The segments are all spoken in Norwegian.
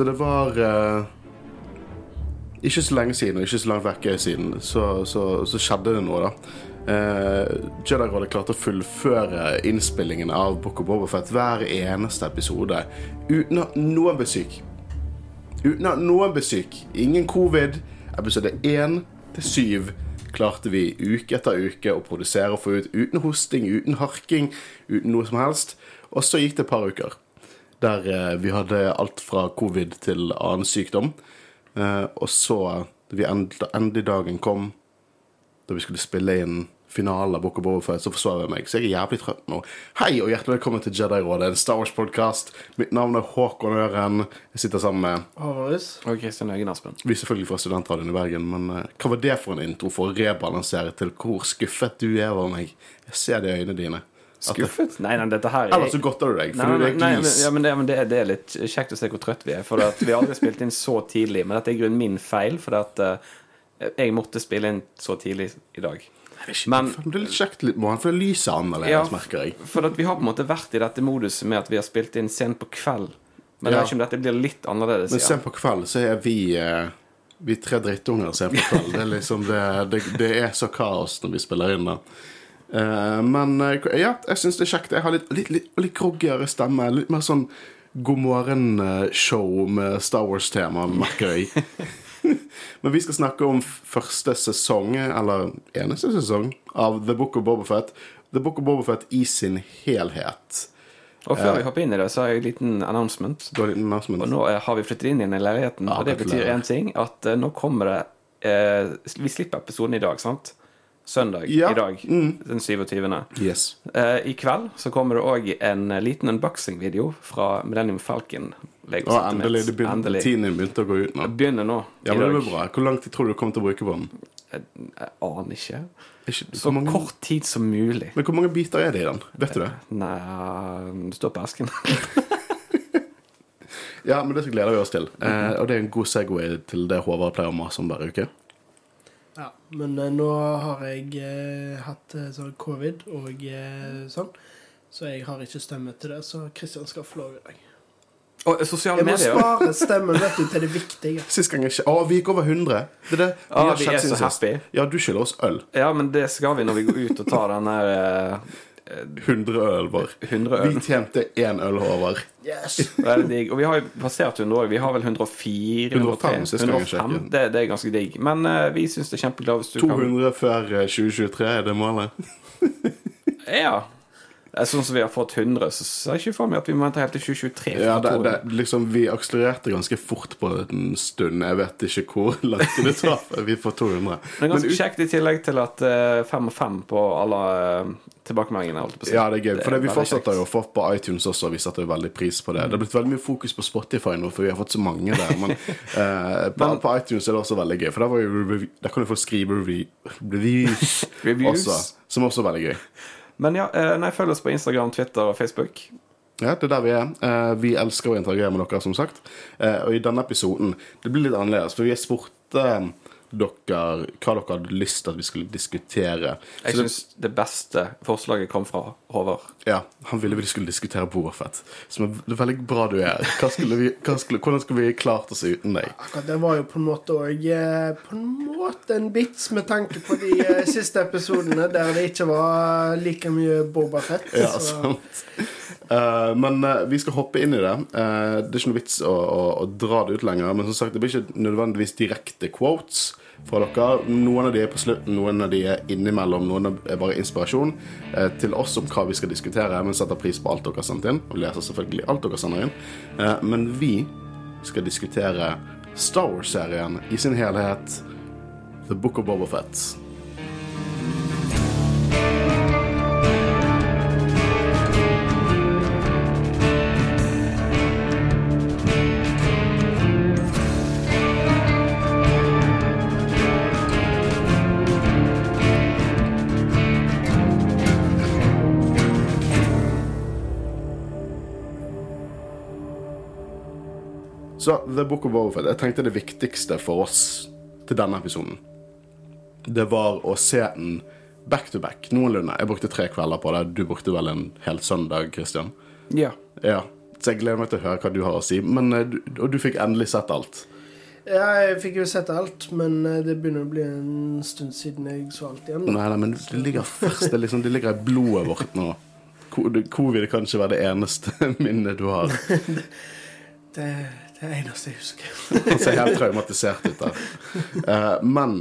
Så det var eh, Ikke så lenge siden, og ikke så langt vekke siden, så, så, så skjedde det noe, da. Eh, Jedi-rådet klarte å fullføre innspillingen av Book of Bobafett hver eneste episode uten at noen ble syk. Uten at noen ble syk. Ingen covid. Episode 1 til 7 klarte vi uke etter uke å produsere og få ut uten hosting, uten harking, uten noe som helst. Og så gikk det et par uker der eh, vi hadde alt fra covid til annen sykdom. Eh, og så, da vi endelig dagen kom, da vi skulle spille inn finalen av Book of Overfight, så forsov jeg meg. Så jeg er jævlig trøtt nå. Hei og hjertelig velkommen til Jedi-rådet, en Star Wars-podkast. Mitt navn er Håkon Øren. Jeg sitter sammen med Horus. Og Kristian Øgen Aspen. Vi er selvfølgelig fra Studentradioen i Bergen, men eh, hva var det for en intro for å rebalansere til hvor skuffet du er over meg? Jeg ser det i øynene dine. Skuffet? Nei, nei, dette her Eller så godter du deg, for nei, er glis. ja, men, det, men det, er- det er litt kjekt å se hvor trøtt vi er. For vi har aldri spilt inn så tidlig. Men dette er i grunnen min feil, for at uh, jeg måtte spille inn så tidlig i dag. Men Det er litt kjekt litt morgen, for det lyser annerledes, Ja, merker jeg. for vi har på en måte vært i dette moduset med at vi har spilt inn sent på kveld. Men jeg Ja. vet ikke om dette blir litt annerledes. Men sent på kveld så er vi uh, Vi tre drittunger sent på kveld. Det er liksom det, det, det er så kaos når vi spiller inn, da. Eh, men eh, ja, jeg syns det er kjekt. Jeg har litt, litt, litt, litt groggigere stemme. Litt mer sånn God morgen-show med Star Wars-tema, merker jeg. Men vi skal snakke om første sesong, eller eneste sesong, av The Book of Bobafett. The Book of Bobafett i sin helhet. Og før vi hopper inn i det, så har jeg en liten announcement. Har litt announcement? Og nå eh, har vi flyttet inn i leiligheten, Ja, og det betyr én ting. At eh, nå kommer det eh, Vi slipper episoden i dag, sant? Søndag Ja, i dag, mm. den 27. Yes. Uh, I kveld så kommer det òg en eh, liten unboxing-video fra Millennium Falcon. Lego endelig. Det begynner, Endelig. Tiden begynte å gå ut nå. Begynner nå. Ja, men det blir bra. Hvor lang tid tror du du kommer til å bruke på den? Jeg, jeg aner ikke. Ikke, Så mange, kort tid som mulig. men hvor mange biter er det i den? Vet du det? Nei, det står på esken. Ja, men det gleder vi oss til. Eh, og det er en god Segway til det Håvard pleier å mase om hver uke. Men eh, nå har jeg eh, hatt eh, sånn covid og eh, sånn, så jeg har ikke stemme til det, så Kristian skal få lov i dag. Og sosiale Jeg må medier. spare stemmen vet du, til det viktige. Sist gang jeg ikke Å, vi gikk over 100! Det er det. Vi, har vi er så happy. Ja, du skylder oss øl. Ja, men det skal vi når vi går ut og tar den der eh, 100 øl var. 100 Vi tjente én øl, Håvard. Yes! Veldig digg. Og vi har jo passert 100 òg. Vi har vel 104 105 sist gang jeg 105. Det, det er ganske digg. Men uh, vi syns det er kjempeglad hvis du 200 før eh, 2023 er det målet. Ja. Eh, Sånn som vi har fått 100, så ser jeg ikke for meg at vi må vente helt til 2023. Ja, det, det, liksom, vi akselererte ganske fort på en stund. Jeg vet ikke hvor langt det tar før vi får 200. Det er ganske Men ut- kjekt i tillegg til at eh, fem og fem på alle eh, tilbakemeldingene. Ja, det er gøy. For det, vi fortsetter jo å få på iTunes også. Vi setter jo veldig pris på det. Det har blitt veldig mye fokus på Spotify nå, for vi har fått så mange der. Men, eh, på, på iTunes er det også veldig gøy, for der, der kan du få skrive reviews, Reviews. også, som også er veldig gøy. Men ja, eh, nei, følg oss på Instagram, Twitter og Facebook. Ja, det er der vi er. Eh, vi elsker å interagere med dere, som sagt. Eh, og i denne episoden Det blir litt annerledes, for vi har spurt dere hva dere hadde lyst til at vi skulle diskutere. Jeg Så det, syns det beste forslaget kom fra Håvard. ja, Han ville vi skulle diskutere Boafett. Som er det er veldig bra du er. Hva skulle vi, hva skulle, hvordan skulle vi klart oss uten deg? Akkurat det var jo på en måte òg På en måte en vits med tanke på de eh, siste episodene der det ikke var like mye Boba Fett. Ja, så sant. Eh, men uh, vi skal hoppe inn i det. Uh, det er ikke noe vits å, å, å dra det ut lenger. Men som sagt, det blir ikke nødvendigvis direkte quotes fra dere. Noen av de er på slutten, noen av de er innimellom. Noen er bare inspirasjon eh, til oss om hva vi skal diskutere. Men setter pris på alt dere har sendt inn. Og leser selvfølgelig alt dere sender inn. Eh, men vi skal diskutere Star Wars-serien i sin helhet. The Book of Boba Så The Book of Overfed, Jeg tenkte det viktigste for oss til denne episoden Det var å se den back to back. Noenlunde. Jeg brukte tre kvelder på det. Du brukte vel en hel søndag, Christian? Ja. Ja. Så jeg gleder meg til å høre hva du har å si. Men, eh, du, og du fikk endelig sett alt. Ja, jeg fikk jo sett alt, men eh, det begynner å bli en stund siden jeg så alt igjen. Nei, nei, men det ligger først, det, liksom, det ligger i blodet vårt nå. Covid kan ikke være det eneste minnet du har. Det er det eneste jeg husker. Han ser helt traumatisert ut der. Uh, men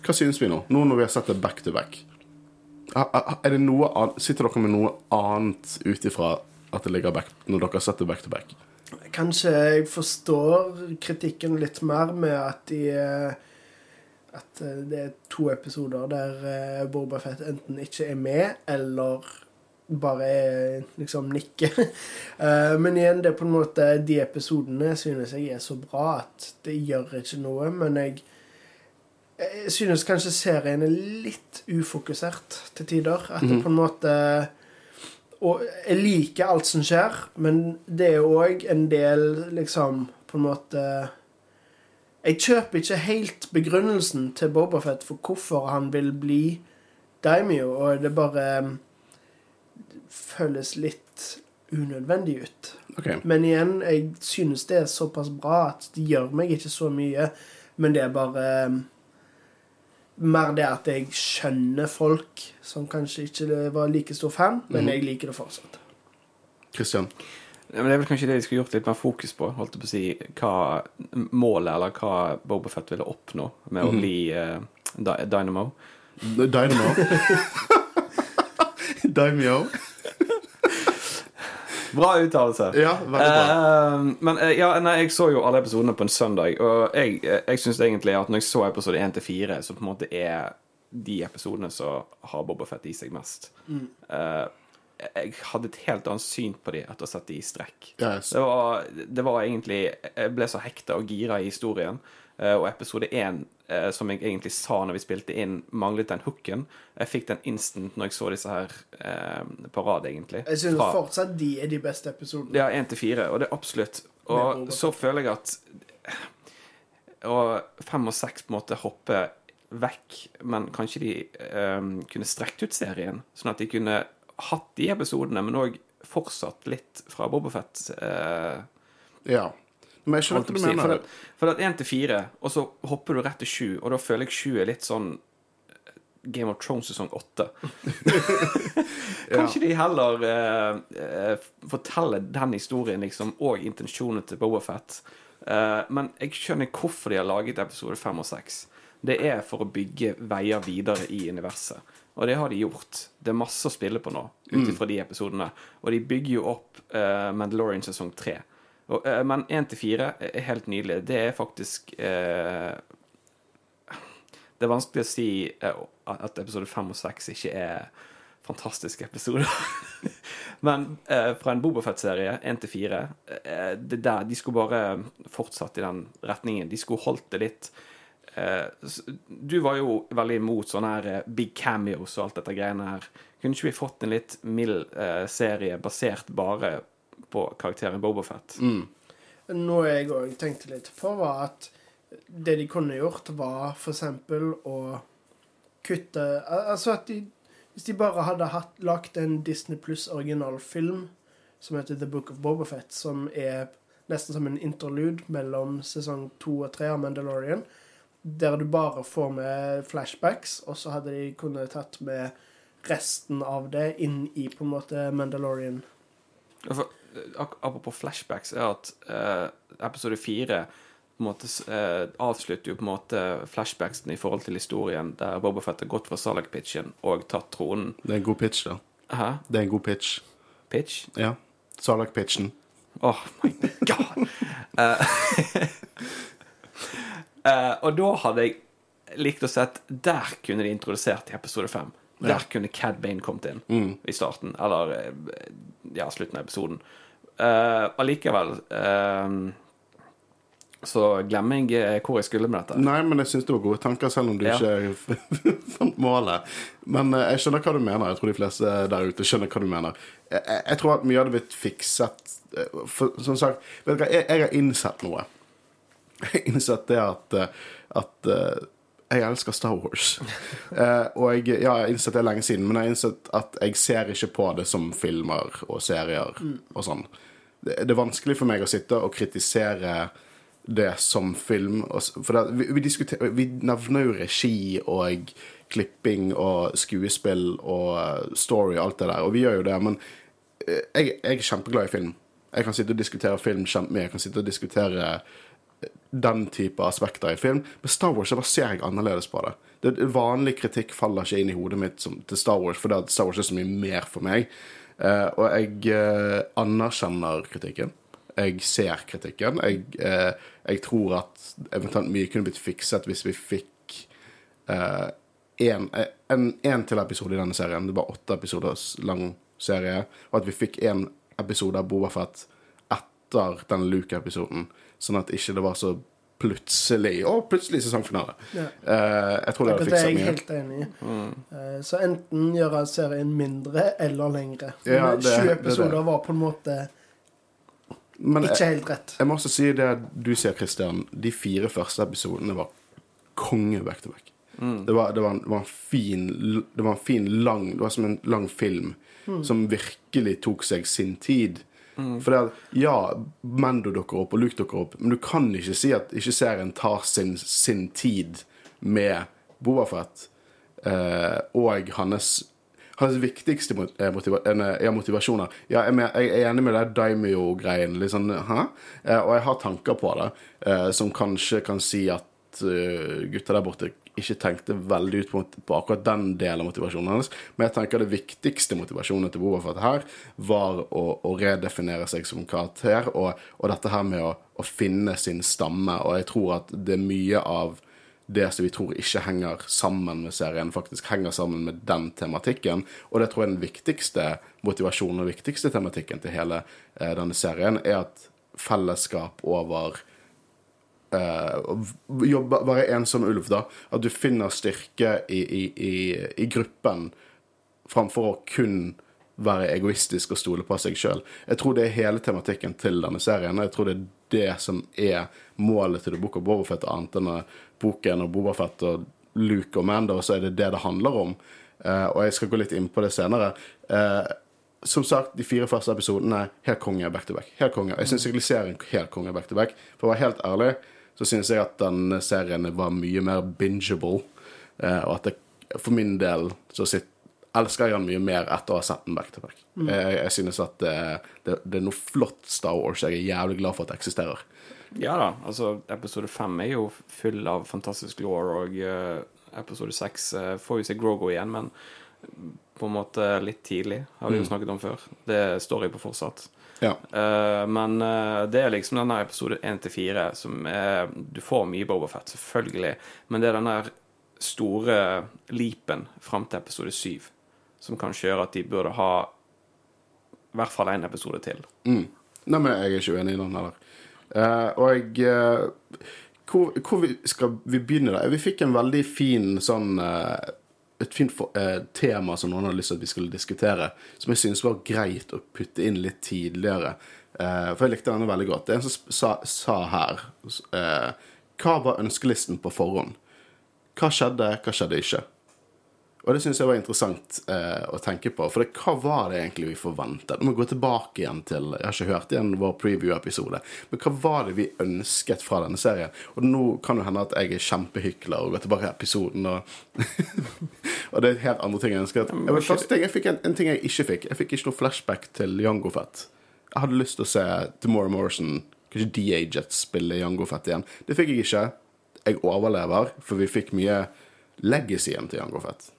hva synes vi nå? Nå når vi har sett det back to back. Er det noe annet, sitter dere med noe annet ut ifra at det ligger back, når dere har sett det back to back? Kanskje jeg forstår kritikken litt mer med at de eh, At eh, det er to episoder der Boba Fett enten ikke er med, eller bare liksom nikker. Eh, Men igjen, det er på en måte De episodene synes jeg er så bra at det gjør ikke noe. Men jeg, jeg synes kanskje serien er litt ufokusert til tider. At det på en måte og jeg liker alt som skjer, men det er òg en del liksom på en måte Jeg kjøper ikke helt begrunnelsen til Bobafett for hvorfor han vil bli Daimyo, og det er bare føles litt unødvendig ut. Okay. Men igjen, jeg synes det er såpass bra at det gjør meg ikke så mye. Men det er bare um, mer det at jeg skjønner folk som kanskje ikke var like stor fan, men jeg liker det fortsatt. Christian. Ja, Men det er vel kanskje det de skulle gjort litt mer fokus på. Holdt jeg på å si hva målet, eller hva Bobafett ville oppnå med å bli uh, Dy- Dynamo. Dynamo. Daimyo. Bra uttalelse. Ja. Eh, men uh, ja, nei, jeg så jo alle episodene på en søndag, og jeg, eh, jeg syns egentlig at når jeg så episode 1 til 4, så på en måte er de episodene som har Boba Fett i seg mest. Eh, jeg hadde et helt annet syn på dem etter å ha sett de i strekk. Yes. Det var, det var egentlig Jeg ble så hekta og gira i historien. og episode én, eh, som jeg egentlig sa når vi spilte inn, manglet den hooken. Jeg fikk den instant når jeg så disse her eh, på rad, egentlig. Jeg synes Fra- fortsatt de er de beste episodene. ja, én til fire, og det er absolutt. Og så føler jeg at Og fem og seks på en måte hopper vekk, men kanskje de eh, kunne strekt ut serien, sånn at de kunne hatt de episodene, men òg fortsatt litt fra Bobafett. Eh, Ja. Men jeg skjønner hva du for, det, for at 1 til 4, og så hopper du rett til 7, og da føler jeg 7 er litt sånn eh, Game of Thrones sesong åtte. Kanskje de heller eh, eh, forteller den historien, liksom, og intensjonen til Bobafett. Eh, men jeg skjønner hvorfor de har laget episode 5 og 6. Det er for å bygge veier videre i universet. Og det har de gjort. Det er masse å spille på nå, ut ifra de episodene. Og de bygger jo opp eh, Mandalorian sesong tre. Og, eh, men én til fire er helt nydelig. Det er faktisk eh, Det er vanskelig å si eh, at episode fem og seks ikke er fantastiske episoder. Men eh, fra en Bobafett-serie, én til fire, eh, de skulle bare fortsatt i den retningen. De skulle holdt det litt Du var jo veldig imot sånne her big cameos og alt dette greiene her. Kunne ikke vi fått en litt mild serie basert bare på karakteren Bobafett? Noe jeg òg tenkte litt på, var at det de kunne gjort, var eksempel å kutte Altså at de Hvis de bare hadde hatt, lagt en Disney Pluss originalfilm som heter The Book of Bobafett, som er nesten som en interlude mellom sesong to og tre av Mandalorian, der du bare får med flashbacks, og så hadde de kunnet tatt med resten av det inn i på en måte Mandalorian. Hvorfor? for, apropos flashbacks, er at uh, episode fire på måte eh, avslutter jo på en måte flashbacksen i forhold til historien der Bobafett har gått fra Salak-pitchen og tatt tronen. Det er en god pitch, da. Hæ? Det er en god pitch. Pitch? Ja. Salak-pitchen. Oh my god! uh, eh, og da hadde jeg likt å sett Der kunne de introdusert i episode fem. Der kunne Cad Bane kommet inn i starten. Eller eh, ja, slutten av episoden. Uh, Allikevel uh, så glemmer jeg hvor jeg skulle med dette. Nei, men jeg syns det var gode tanker, selv om du Ja. ikke fant målet. Men uh, jeg skjønner hva du mener. Jeg tror de fleste der ute skjønner hva du mener. Jeg, jeg, tror at mye hadde blitt fikset For som sagt, vet du hva, jeg, jeg har innsett noe. Jeg har innsett det at, at jeg elsker Star Wars. Eh, og jeg, ja, jeg har innsett det lenge siden, men jeg har innsett at jeg ser ikke på det som filmer og serier og sånn. Det, det er vanskelig for meg å sitte og kritisere det som film. For det, vi, vi, vi nevner jo regi og klipping og skuespill og eh, story og alt det der, og vi gjør jo det, men eh, jeg, jeg er kjempeglad i film. Jeg kan sitte og diskutere film kjempemye. Jeg kan sitte og diskutere den type aspekter i film. Men Star Wars jeg bare ser jeg annerledes på det. det. Vanlig kritikk faller ikke inn i hodet mitt som, til Star Wars, at Star Wars er så mye mer for meg. Eh, og jeg eh, anerkjenner kritikken. Jeg ser kritikken. Jeg, eh, jeg tror at eventuelt mye kunne blitt fikset hvis vi fikk eh, en, en, en til episode i denne serien. Det var åtte episoders lang serie. Og at vi fikk en episode av Bobafett etter den Luke-episoden. Sånn at ikke det var så plutselig Å, plutselig sesongfinale. Ja. Uh, jeg tror det hadde Akkurat det er jeg mye. helt enig i. Eh, Så enten gjøre serien mindre eller lengre. Ja, det- 20 det er det. episoder var på en måte Men ikke jeg, helt rett. jeg må også si det du sier, Christian. De fire første episodene var konge back to back. Det, var, det, var en, det var en fin Det var en fin lang Det var som en lang film som virkelig tok seg sin tid. For det at, ja, Mando dukker opp, og Luke dukker opp, men du kan ikke si at ikke serien tar sin, sin tid med Bobafett eh, og hans hans viktigste eh, motiva motivasjoner Ja, jeg, er enig med det Daimyo-greien. Litt sånn, hæ? Eh, og jeg har tanker på det eh, som kanskje kan si at uh, gutta der borte ikke tenkte veldig ut på, på akkurat den delen av motivasjonen hennes. Men jeg tenker det viktigste motivasjonen til Bobafett her var å, å redefinere seg som karakter, og, og dette her med å, å finne sin stamme. Og jeg tror at det er mye av det som vi tror ikke henger sammen med serien, faktisk henger sammen med den tematikken. Og det tror jeg er den viktigste motivasjonen og viktigste tematikken til hele eh, denne serien, er at fellesskap over jobbe, være en som ulv, da. At du finner styrke i, i, i, i gruppen framfor å kun være egoistisk og stole på seg sjøl. Jeg tror det er hele tematikken til denne serien. og Jeg tror det er det som er målet til The Book of Bobafett, annet enn eh, boken og Bobafett og Luke og Mando, så er det det det handler om. Eh, og jeg skal gå litt inn på det senere. Eh, som sagt, de fire første episodene helt konge back to back. Helt konge. Jeg syns egentlig serien er helt konge back to back. For å være helt ærlig så syns jeg at denne serien var mye mer bingeable. Eh, og at det, for min del så sitt, elsker jeg den mye mer etter å ha sett den back to back. Jeg, jeg synes at det, det, det er noe flott Star Wars jeg er jævlig glad for at det eksisterer. Ja da, altså episode fem er jo full av fantastisk law, og uh, episode seks uh, får vi se Grogo igjen, men på en måte litt tidlig, har vi jo snakket om før. Det står jeg på fortsatt. Ja. Uh, men uh, det er liksom denne episode 1 til 4 som er Du får mye Bobafett, selvfølgelig, men det er denne store leapen fram til episode 7 som kanskje gjør at de burde ha i hvert fall én episode til. Mm. Nei, men jeg er ikke uenig i den heller. Uh, og jeg hvor, hvor vi skal vi begynne, da? Vi fikk en veldig fin sånn eh, Et fint for, eh, tema som noen hadde lyst til at vi skulle diskutere, som jeg syns var greit å putte inn litt tidligere. Eh, for jeg likte denne veldig godt. Det er en som sa, sa her eh, Hva var ønskelisten på forhånd? Hva skjedde, hva skjedde ikke? Og det syns jeg var interessant eh, å tenke på. For det, hva var det egentlig vi forventet? Nå må vi gå tilbake igjen til Jeg har ikke hørt igjen vår preview-episode. Men hva var det vi ønsket fra denne serien? Og nå kan det hende at jeg er kjempehykler og går tilbake til episoden og Og det er helt andre ting jeg ønsker. Jeg, men, første ting, jeg fikk en, en ting jeg ikke fikk. Jeg fikk ikke noe flashback til Jango Fett. Jeg hadde lyst til å se Demore Morrison, kanskje DA-Jet, spille Jango Fett igjen. Det fikk jeg ikke. Jeg overlever, for vi fikk mye legacyen til Jango Fett.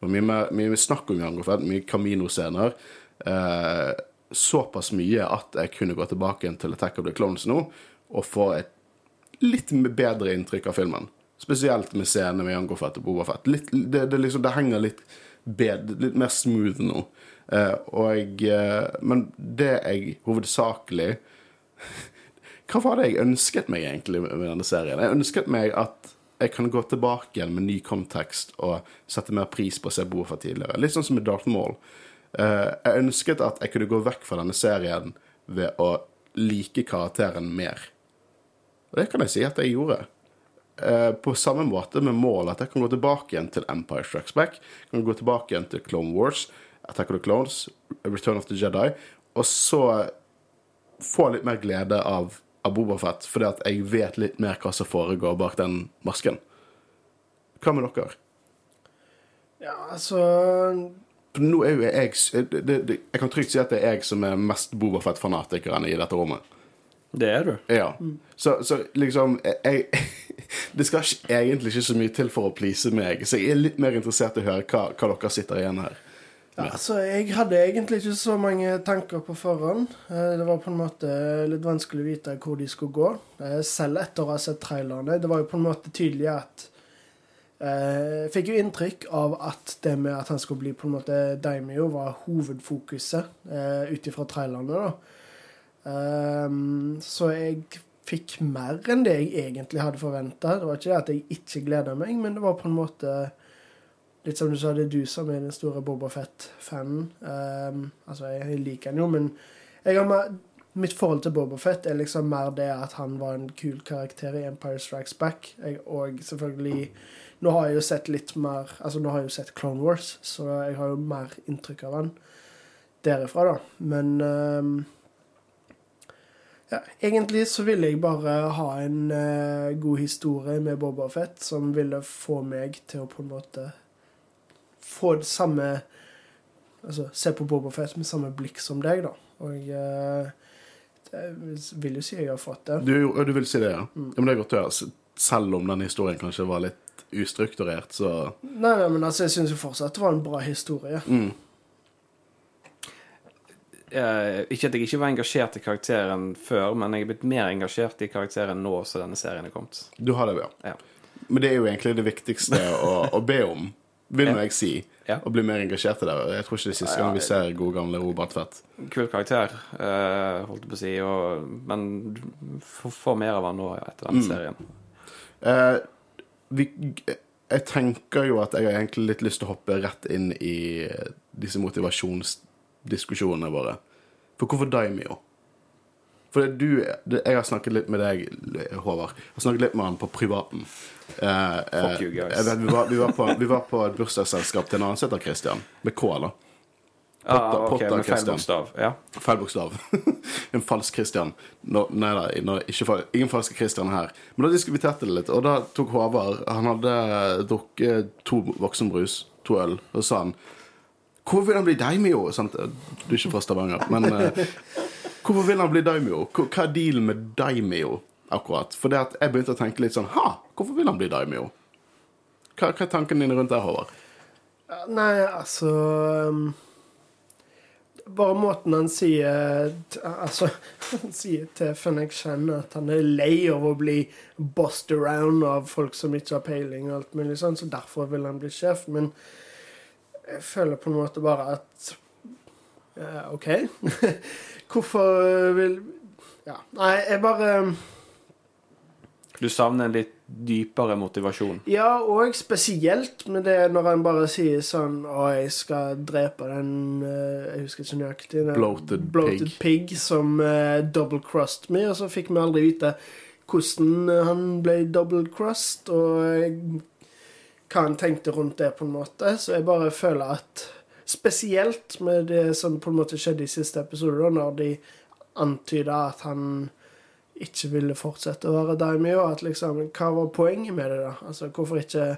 Var mye, mer- mye snakk om Jango Fett, mye Camino-scener. Eh, såpass mye at jeg kunne gå tilbake til Attack of the Clones nå og få et litt bedre inntrykk av filmen. Spesielt med scenene med Jango Fett og Boba Fett. Det, det, liksom, det henger litt, bedre, litt mer smooth nå. Eh, og jeg, eh, men det jeg hovedsakelig Hva var det jeg ønsket meg egentlig med denne serien? Jeg ønsket meg at jeg kan gå tilbake igjen med ny kontekst og sette mer pris på å se Boba for tidligere. Litt sånn som med Darth Maul. Eh, jeg ønsket at jeg kunne gå vekk fra denne serien ved å like karakteren mer. Og det kan jeg si at jeg gjorde. eh, på samme måte med Maul, at jeg kan gå tilbake igjen til Empire Strikes Back, jeg kan gå tilbake igjen til Clone Wars, Attack of the Clones, Return of the Jedi, og så få litt mer glede av, av Bobafett, fordi at jeg vet litt mer hva som foregår bak den masken. Hva med dere? Ja, altså nå er jo jeg det, det, det, Jeg kan trygt si at det er jeg som er mest Bobafett-fanatikeren i dette rommet. Det er du. Ja. Så, så liksom jeg, Det skal ikke, egentlig ikke så mye til for å please meg, så jeg er litt mer interessert i å høre hva, hva dere sitter igjen her. Ja, altså, Jeg hadde egentlig ikke så mange tanker på forhånd. Eh, Det var på en måte litt vanskelig å vite hvor de skulle gå. Eh, Selv etter å ha sett trailerne. Det var jo på en måte tydelig at eh, Jeg fikk jo inntrykk av at det med at han skulle bli på en måte Daimio, var hovedfokuset eh, ut ifra trailerne. da. Ehm, så jeg fikk mer enn det jeg egentlig hadde forventa. Det var ikke det at jeg ikke gleda meg, men det var på en måte Litt som du sa, det er du som er den store Boba Fett-fanen. Um, altså, jeg, jeg liker han jo, men mer, mitt forhold til Boba Fett er liksom mer det at han var en kul karakter i Empire Strikes Back. Jeg, og selvfølgelig Nå har jeg jo sett litt mer Altså, nå har jeg jo sett Clone Wars, så jeg har jo mer inntrykk av han derifra, da. Men um, ja, egentlig så ville jeg bare ha en uh, god historie med Boba Fett som ville få meg til å på en måte få samme Altså se på Boba Fett med samme blikk som deg, da. Og eh, jeg vil jo si jeg har fått det. Du, du vil si det, ja? ja men det er godt å høre. Selv om den historien kanskje var litt ustrukturert, så Nei, nei, men altså, jeg syns jo fortsatt det var en bra historie. mm. Eh, ikke at jeg ikke var engasjert i karakteren før, men jeg er blitt mer engasjert i karakteren nå som denne serien er kommet. Du har det, ja. Ja. Men det er jo egentlig det viktigste å, å be om, vil nå jeg si. Ja. Og bli mer engasjert i det. Jeg tror ikke det er siste gang vi ser god gamle Robert Fett. Kul karakter, eh, holdt jeg på å si, og, men du får, får mer av han nå etter denne serien. Eh, vi, jeg tenker jo at jeg har egentlig litt lyst til å hoppe rett inn i disse motivasjonsdiskusjonene våre. For hvorfor Daimio? For du, jeg har snakket litt med deg, Håvard. Jeg har snakket litt med han på privaten. Eh, eh, Fuck you, guys. vet, vi, var, vi, var på, vi var på et bursdagsselskap til en annen som heter Christian. Med K, da. Ah, ok, Potter med feil bokstav. Ja. Feil bokstav. en falsk Christian. No, nei da, no, fal- ingen falske Christian her. Men da diskuterte det litt, og da tok Håvard Han hadde drukket to voksenbrus, to øl, og sa han Hvorfor vil han bli daimio? Sant? Du er ikke fra Stavanger, men uh, Hvorfor vil han bli daimio? Hva er dealen med daimyo akkurat? For det at jeg begynte å tenke litt sånn Ha, hvorfor vil han bli daimyo? Hva, hva er tankene dine rundt det, Håvard? Nei, altså um, Bare måten han sier Altså, han sier til Fennek kjenner at han er lei av å bli bossed around av folk som ikke har peiling og alt mulig sånn, så derfor vil han bli sjef. Men jeg føler på en måte bare at ja, OK. Hvorfor vil Ja. Nei, jeg bare Du savner en litt dypere motivasjon. Ja, og spesielt med det når han bare sier sånn Å, jeg skal drepe den eh, Jeg husker ikke nøyaktig. den Bloated bloated pig. som uh, double-crossed me, og så fikk vi aldri vite hvordan eh, han ble double-crossed, og eh, hva han tenkte rundt det, på en måte. Så jeg bare føler at Spesielt med det som på en måte skjedde i siste episode, da, når de antyda at han ikke ville fortsette å være daimyo. At liksom, hva var poenget med det, da? Altså, hvorfor ikke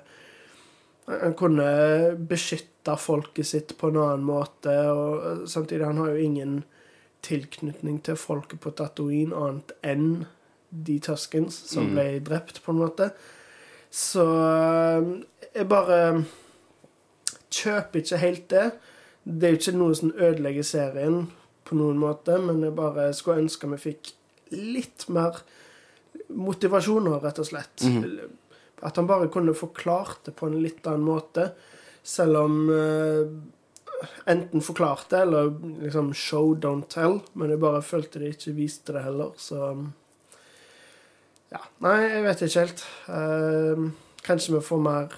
Han kunne beskytte folket sitt på en annen måte, og eh, samtidig Han har jo ingen tilknytning til folket på Tatooine annet enn de Tuskens som Mm. ble drept, på en måte. Så eh, jeg bare kjøper ikke helt det. Det er jo ikke noe som ødelegger serien på noen måte, men jeg bare skulle ønske vi fikk litt mer motivasjoner, rett og slett. At han bare kunne forklart det på en litt annen måte, selv om uh, Enten forklarte eller liksom show, don't tell, men jeg bare følte de ikke viste det heller, så Ja. Nei, jeg vet ikke helt. Uh, kanskje vi får mer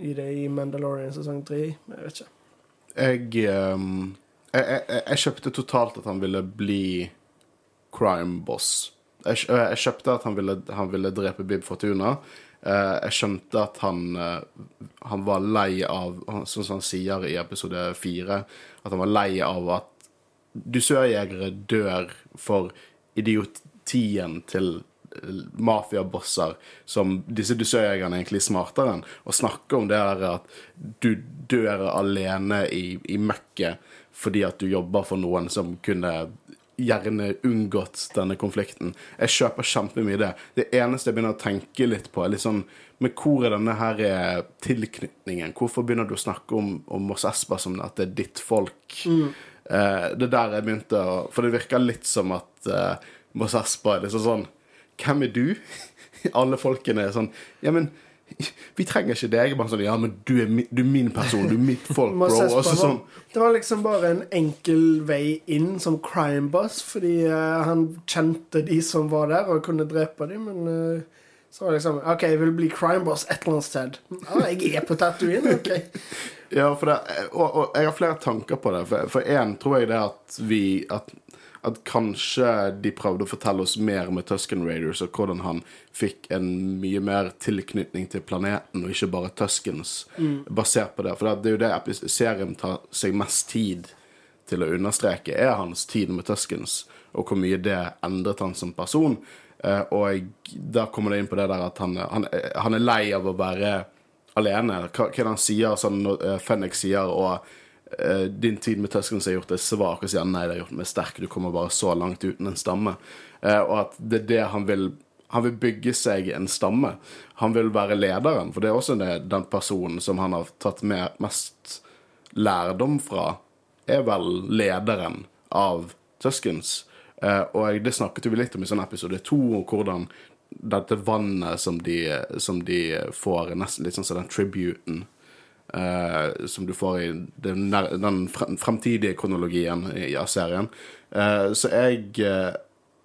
i det i Mandalorian sesong tre. Jeg vet ikke. Jeg, um, jeg, jeg, jeg kjøpte totalt at han ville bli crime boss. Jeg, jeg kjøpte at han ville, han ville drepe Bib Fortuna. Eh, jeg skjønte at han, eh, han var lei av Sånn som han sier i episode fire, at han var lei av at dusørjegere dør for idiotien til eh, mafiabosser som disse dusørjegerne egentlig er smartere enn. Å snakke om det der at du dør alene i, i møkket fordi at du jobber for noen som kunne gjerne unngått denne konflikten. Jeg kjøper kjempemye det. Det eneste jeg begynner å tenke litt på, er litt sånn Men hvor er denne her eh, tilknytningen? Hvorfor begynner du å snakke om, om Moss Espa som at det er ditt folk? Eh, det er der jeg begynte å For det virker litt som at eh, Moss Espa er liksom sånn Hvem er du? Alle folkene er sånn Ja, men vi trenger ikke deg. Bare sånn, ja, men du er, mi, du er min person. Du er mitt folk, bro. Espa Og så var- sånn Det var liksom bare en enkel vei inn som crime boss, fordi uh, han kjente de som var der, og kunne drepe dem, men uh, så var det liksom OK, jeg vil bli crime boss et eller annet sted. Ja, jeg er på Tatooine, OK. Ja, det, og, og jeg har flere tanker på det. For, én tror jeg det at vi at, at kanskje de prøvde å fortelle oss mer med Tusken Raiders, og hvordan han fikk en mye mer tilknytning til planeten, og ikke bare Tuskens, basert på det. For det, er jo det serien tar seg mest tid til å understreke, er hans tid med Tuskens, og hvor mye det endret han som person. Eh, og da kommer det inn på det der at han, han, han er lei av å være alene. Hva, hva er det han sier, sånn når uh, Fennek sier og eh, din tid med Tuskens har gjort deg svak, og sier nei, det har gjort meg sterk, du kommer bare så langt uten en stamme. Uh, og at det er det han vil Han vil bygge seg en stamme. Han vil være lederen, for det er også det, den personen som han har tatt med mest lærdom fra, er vel lederen av Tuskens. Uh, og det snakket vi litt om i sånn episode to, og hvordan dette vannet som de, som de får, nesten litt sånn som den tributen eh, som du får i den, den fremtidige kronologien i, av serien. Eh, så jeg eh,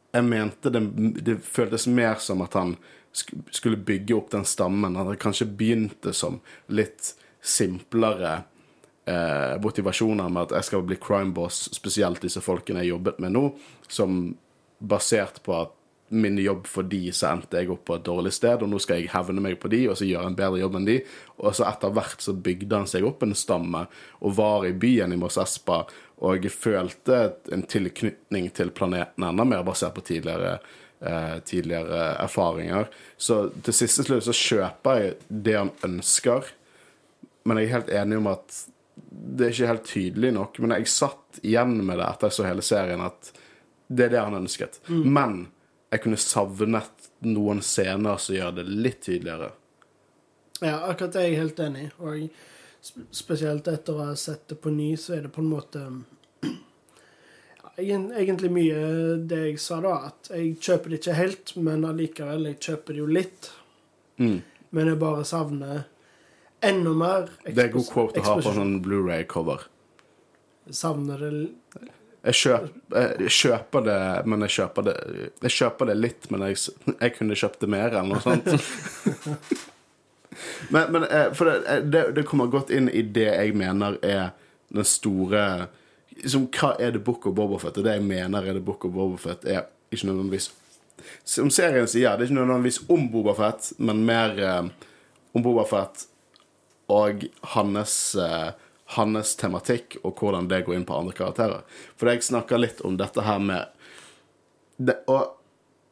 Jeg mente det, det føltes mer som at han skulle bygge opp den stammen. Han hadde kanskje begynte som litt simplere eh, motivasjoner med at jeg skal bli crime boss, spesielt disse folkene jeg jobbet med nå, som basert på at min jobb for de, så endte jeg opp på et dårlig sted, og nå skal jeg hevne meg på de, og så gjøre en bedre jobb enn de. Og så etter hvert så bygde han seg opp en stamme, og var i byen i Mos Espa, og jeg følte en tilknytning til planeten enda mer basert på tidligere, eh, tidligere erfaringer. Så til siste slutt så kjøper jeg det han ønsker, men jeg er helt enig om at det er ikke helt tydelig nok. Men jeg satt igjen med det etter jeg så hele serien, at det er det han ønsket. Men jeg kunne savnet noen scener som gjør det litt tydeligere. Ja, akkurat det er jeg helt enig i. Og spesielt etter å ha sett det på ny, så er det på en måte Egentlig mye det jeg sa da, at jeg kjøper det ikke helt, men allikevel, jeg kjøper det jo litt. Mm. Men jeg bare savner enda mer Det er god quote å ha på sånn Blu-ray-cover. Savner det Jeg, kjøp, jeg kjøper det, men jeg kjøper det Jeg kjøper det litt, men jeg, jeg kunne kjøpt det mer, eller noe sånt. men, men eh, for det, eh, det, det kommer godt inn i det jeg mener er den store liksom, Hva er det Book of Bobofet? Og det jeg mener er det Book of Bobofet, er ikke nødvendigvis Som serien sier, det er ikke nødvendigvis om Bobafett, men mer eh, om Bobafett og hans, eh, hans tematikk, og hvordan det går inn på andre karakterer. For jeg snakka litt om dette her med det, å,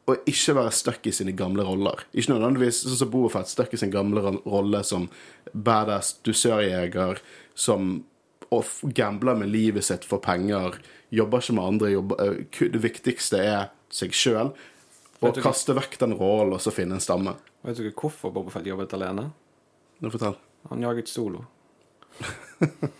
å ikke være stuck i sine gamle roller. Ikke nødvendigvis sånn som Boofet, stuck i sin gamle rolle som badass dusørjeger som gambler med livet sitt for penger, jobber ikke med andre, jobber, eh, det viktigste er seg sjøl. Og kaste vekk den rollen og så finne en stamme. Vet du ikke hvorfor Boba Fett jobbet alene? Nå fortell. Han jaget solo.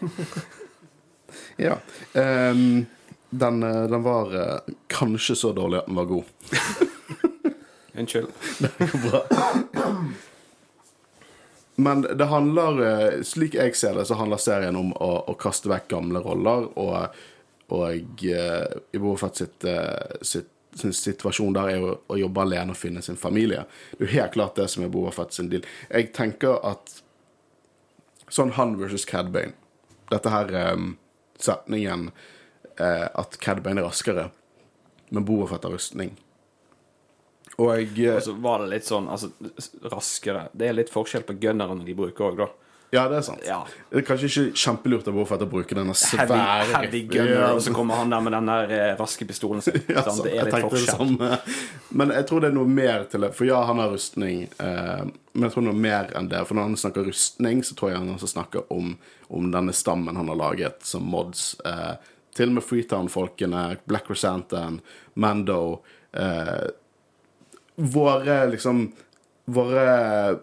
Ja. Um, den, eh, den var eh, kanskje så dårlig at den var god. Unnskyld. Bra. Men det handler, eh, slik jeg ser det, så handler serien om å, å kaste vekk gamle roller, og, og i Bofett sitt, sitt, sin situasjon der er å, å jobbe alene og finne sin familie. Det er jo helt klart det som er Bofett Fett sin deal. Jeg tenker at sånn han versus Cad Bane Dette her um, setningen uh, at Cad Bane er raskere men Bobafett har rustning. Og jeg uh, altså, så var det litt sånn altså, raskere. Det er litt forskjell på gunnerne de bruker òg, da. Ja, det er sant. Ja. Det er kanskje ikke kjempelurt av Bobafett å bruke denne svære heavy gunner, Ja, og så kommer han der med den der eh, raske pistolen sin. Ja, sant? det er litt forskjell. Men jeg tror det er noe mer til det. For ja, han har rustning, eh, men jeg tror noe mer enn det. For når han snakker rustning, så tror jeg han også snakker om, om denne stammen han har laget som mods. Eh, til og med Freetown-folkene, Black Chrysanthemum, Mando eh, Våre liksom Våre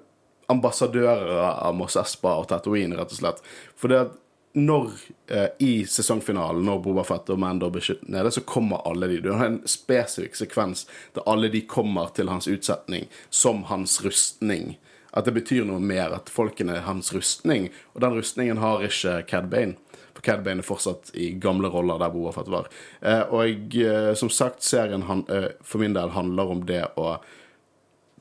ambassadører av Moss Espa og Tatooine, rett og slett. For det at når eh, i sesongfinalen, når Boba Fett og Mando blir nede, så kommer alle de. Du har en spesifikk sekvens der alle de kommer til hans utsetning som hans rustning. At det betyr noe mer, at folkene er hans rustning. Og den rustningen har ikke Cad Bane. For Cad Bane er fortsatt i gamle roller der Boba Fett var. Eh, og eh, som sagt, serien han, eh, for min del handler om det å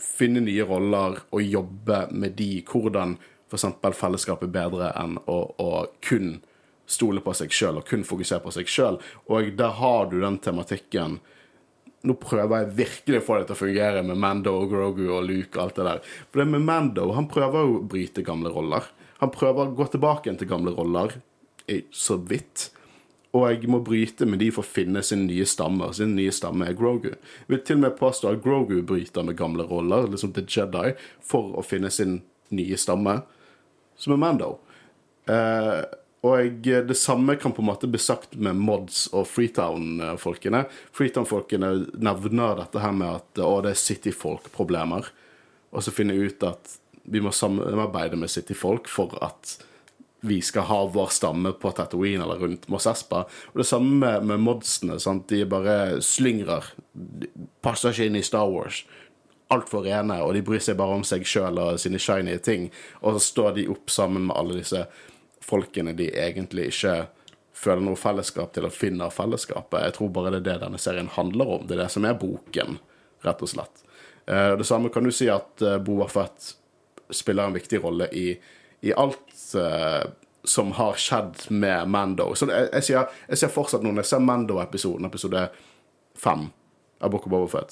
finne nye roller og jobbe med de. Hvordan f.eks. fellesskapet er bedre enn å, å kun stole på seg sjøl og kun fokusere på seg sjøl. Og der har du den tematikken. Nå prøver jeg virkelig å få det til å fungere med Mando og Grogu og Luke og alt det der. For det med Mando, han prøver å bryte gamle roller. Han prøver å gå tilbake til gamle roller, så vidt. Og jeg må bryte med de for å finne sin nye stamme. Sin nye stamme er Grogu. Jeg vil til og med påstå at Grogu bryter med gamle roller, liksom The Jedi, for å finne sin nye stamme, som er Mando. Eh, og jeg, det samme kan på en måte bli sagt med Mods og Freetown-folkene. Freetown-folkene nevner dette her med at å, det er City-folk-problemer. Og så finner jeg ut at vi må samarbeide med City-folk for at vi skal ha vår stamme på Tatooine eller rundt Mos Espa. Og det samme med, med modsene. Sant? De bare slyngrer. Passer ikke inn i Star Wars. Altfor rene, og de bryr seg bare om seg sjøl og sine shiny ting. Og så står de opp sammen med alle disse folkene de egentlig ikke føler noe fellesskap til, og finner fellesskapet. Jeg tror bare det er det denne serien handler om. Det er det som er boken, rett og slett. Eh, Det samme kan du si at Boa Fett spiller en viktig rolle i, i alt uh, som har skjedd med Mando. Så jeg, jeg, ser, jeg ser fortsatt noen jeg ser Mando-episoden, episode fem av Book of Boba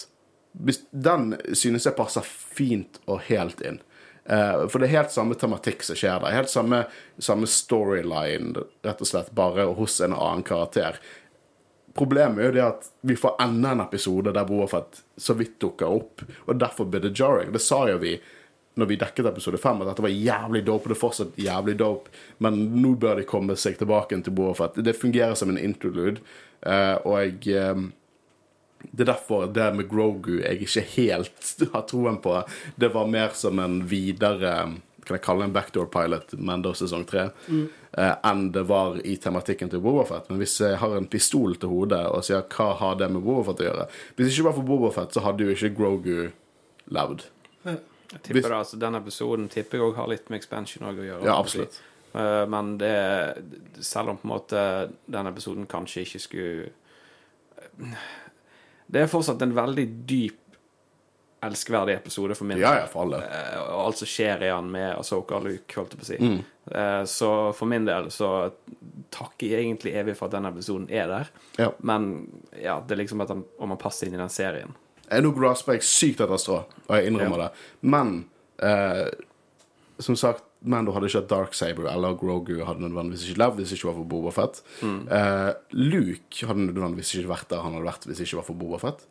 Den synes jeg passer fint og helt inn. Uh, for det er helt samme tematikk som skjer der. Helt samme, samme storyline, rett og slett, bare hos en annen karakter. Problemet er jo det at vi får enda en episode der Boafet så vidt dukker opp, og derfor blir det jarring. Det sa jo vi når vi dekket episode fem, at dette var jævlig dope, det er fortsatt jævlig dope, men nå bør de komme seg tilbake til Boba Fett. Det fungerer som en interlude, eh, og jeg eh, det er derfor det med Grogu jeg ikke helt har troen på. Det var mer som en videre Kan jeg kalle en backdoor pilot, men da sesong tre, mm. enn det var i tematikken til Bobafett. Men hvis jeg har en pistol til hodet og sier hva har det med Bobafett å gjøre Hvis det ikke var for Bobafett, så hadde jo ikke Grogu levd. Jeg tipper Hvis... altså, Den episoden tipper jeg òg har litt med expansion å gjøre. Ja, absolutt. Uh, Men det Selv om på en måte den episoden kanskje ikke skulle Det er fortsatt en veldig dyp, elskverdig episode for min Ja, ja, for alle. Eh, Og alt som skjer i han med Asoka og Luke, holdt jeg på å si. Mm. Eh, Så for min del så takker jeg egentlig evig for at den episoden er der. Ja. Men ja, det er liksom at han, om han passer inn i den serien. Nå grasper jeg sykt etter strå, og jeg innrømmer det. Men eh, som sagt, Mando hadde ikke hatt Darksaber, eller Grogu hadde nødvendigvis ikke levd hvis det ikke var for Boba Fett. Eh, Luke hadde nødvendigvis ikke vært der han hadde vært hvis det ikke var for Boba Fett.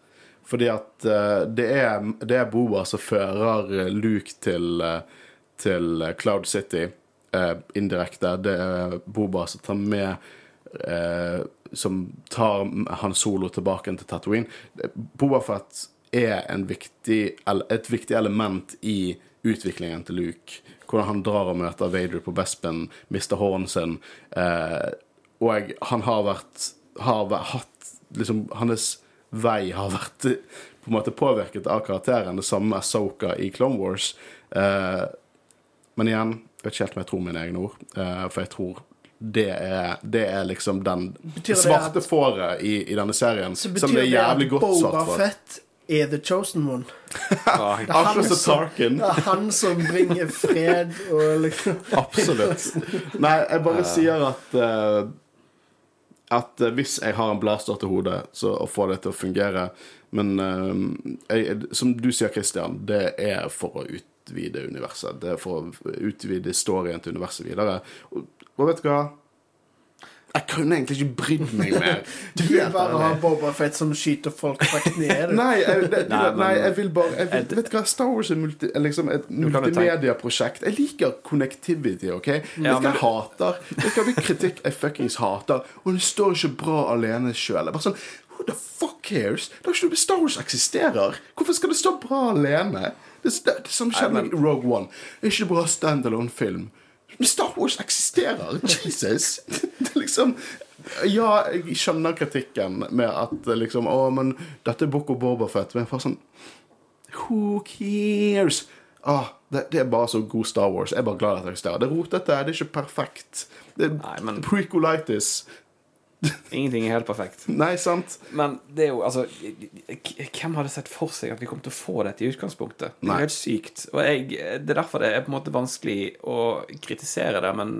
Fordi at eh, det, er, det er Boba som fører eh, Luke til, eh, til Cloud City eh, indirekte. Det er Boba som tar med eh, Som tar Han Solo tilbake til Tatooine. Boba Fett er viktig, et viktig element i utviklingen til Luke. Hvordan han drar og møter Vader på Bespin, mister hånden sin. Eh, og han har vært har hatt liksom, Hans vei har vært på en måte påvirket av karakteren. Det samme med Soka i Clone Wars. Eh, men igjen, jeg vet ikke helt om jeg tror mine egne ord, eh, for jeg tror det er, det er liksom den Betyr svarte at- fåret i, i denne serien. Så Som det er det jævlig at godt Boba svart for. Fett er the chosen one. Det er han som- Det er han som bringer fred og liksom Absolutt. Nei, jeg bare sier at uh, at eh, hvis jeg har en blaster til hodet, så å få det til å fungere Men uh, jeg, som du sier, Christian, det er for å utvide universet. Det er for å utvide storyen til universet videre. Og, og vet du hva? Jeg kunne egentlig ikke brydd meg mer. Du vil bare ha Boba Fett som skyter folk fra kneet. Nei, jeg, det, Nei, nei, jeg vil bare jeg vil, Vet du hva, Star Wars er, multi, liksom et multimediaprosjekt. Jeg liker connectivity, OK? Vet du hva jeg hater? Vet du hva hvilken kritikk jeg fuckings hater? Og det står ikke bra alene sjøl. Sånn Who the fuck cares? Det er ikke Star Wars eksisterer. Hvorfor skal det stå bra alene? Det, det, det som skjedde med Rogue One. Det er ikke bra standalone-film. Men Star Wars eksisterer! Jesus! Det er liksom Ja, jeg skjønner kritikken med at liksom Å, men dette er Boko Bobafett. Men får sånn Who cares? Ah, det, det er bare så god Star Wars. Jeg er bare glad at det eksisterer. Det er rotete, det er ikke perfekt. Det er prequelitis. Ingenting er helt perfekt. Nei, sant? Men det er jo altså Hvem hadde sett for seg at vi kom til å få dette i utgangspunktet? Det er Nei. helt sykt. Og jeg, det er derfor det er på en måte vanskelig å kritisere det, men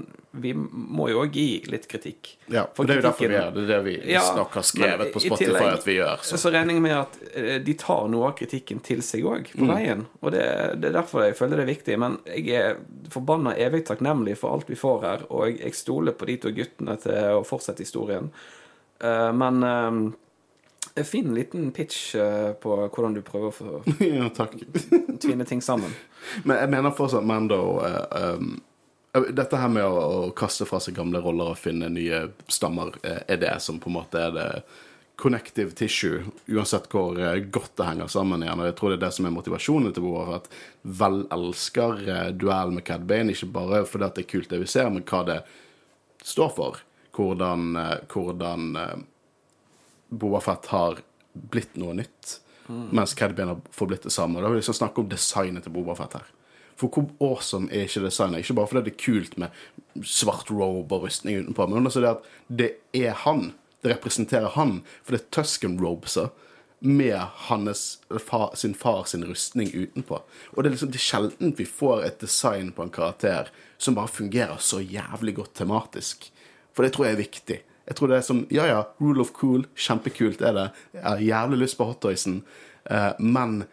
vi må jo òg gi litt kritikk. Ja, for det er jo derfor vi gjør Det Det er det vi Ja, snakk har skrevet på Spotify tillegg- at vi gjør. Så, Så. regner jeg med at eh, de tar noe av kritikken til seg òg, Mm. på veien. Og det, det er derfor jeg føler det er viktig. Men jeg er forbanna evig takknemlig for alt vi får her, og jeg stoler på de to guttene til å fortsette historien. Eh, men uh, fin liten pitch eh, på hvordan du prøver å Ja, tvinne ting sammen. Men jeg mener fortsatt Mando um, Dette her med å, å kaste fra seg gamle roller og finne nye stammer, er det som på en måte er det connective tissue, uansett hvor godt det henger sammen igjen. Og jeg tror det er det som er motivasjonen til Boa, at vel elsker duell med Cad Bane, ikke bare fordi det er kult det vi ser, men hva det står for. Hvordan, eh, hvordan Boafett Fett har blitt noe nytt, mens Cad har forblitt det samme. Og Da vil jeg liksom snakke om designet til Boba Fett her. For hvor awesome er ikke designet? Ikke bare fordi det er kult med svart robe og rustning utenpå, men også det at det er han. Det representerer han. For det er Tusken robeser med hans, far, sin far sin rustning utenpå. Og det er liksom det er sjelden vi får et design på en karakter som bare fungerer så jævlig godt tematisk. For det tror jeg er viktig. Jeg tror det er som Ja, ja, rule of cool, kjempekult er det. Jeg har jævlig lyst på hotdoysen, eh, men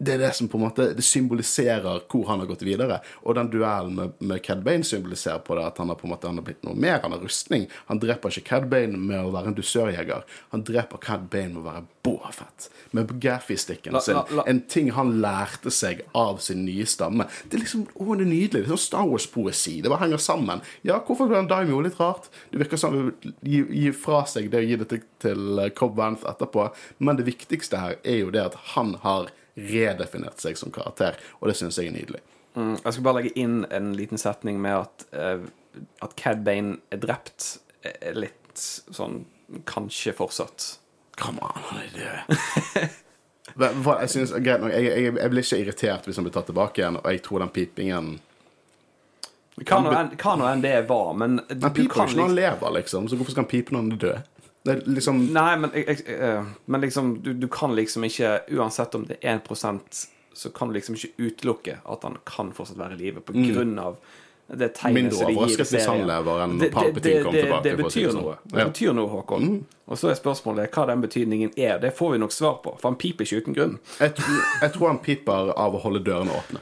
det er det som på en måte Det symboliserer hvor han har gått videre. Og den duellen med, med Cad Bane symboliserer på det at han har på en måte han har blitt noe mer. Han har rustning. Han dreper ikke Cad Bane med å være en dusørjeger. Han dreper Cad Bane med å være Boafett. Med gaffy-stikken sin. En ting han lærte seg av sin nye stamme. Det er liksom, å, det er nydelig. Det er sånn Star Wars-poesi. Det bare henger sammen. Ja, hvorfor ble han daimio litt rart? Det virker som han vil gi, gi fra seg det å gi det til, til Cobb Vanth etterpå. Men det viktigste her er jo det at han har redefinert seg som karakter, og det syns jeg er nydelig. Mm, jeg skal bare legge inn en liten setning med at, uh, at Cad Bane er drept, er litt sånn Kanskje fortsatt. Come on, han er død. Jeg, synes, greit nok, jeg, jeg, jeg blir ikke irritert hvis han blir tatt tilbake igjen, og jeg tror den pipingen Hva nå enn- det var, men Han piper ikke når han liksom lever, liksom, så hvorfor skal han pipe når han er død? Det liksom Nei, men, jeg, jeg, eh, men liksom du, du kan liksom ikke Uansett om det er 1% så kan du liksom ikke utelukke at han kan fortsatt være i live på grunn av det tegnet Mindre som de gir i serien. Det- det- det- Det si betyr sånn. noe. Det Mm. betyr noe, Håkon. Og så er spørsmålet hva den betydningen er. Det får vi nok svar på, for han piper ikke uten grunn. Jeg, tror- jeg tror han piper av å holde dørene åpne.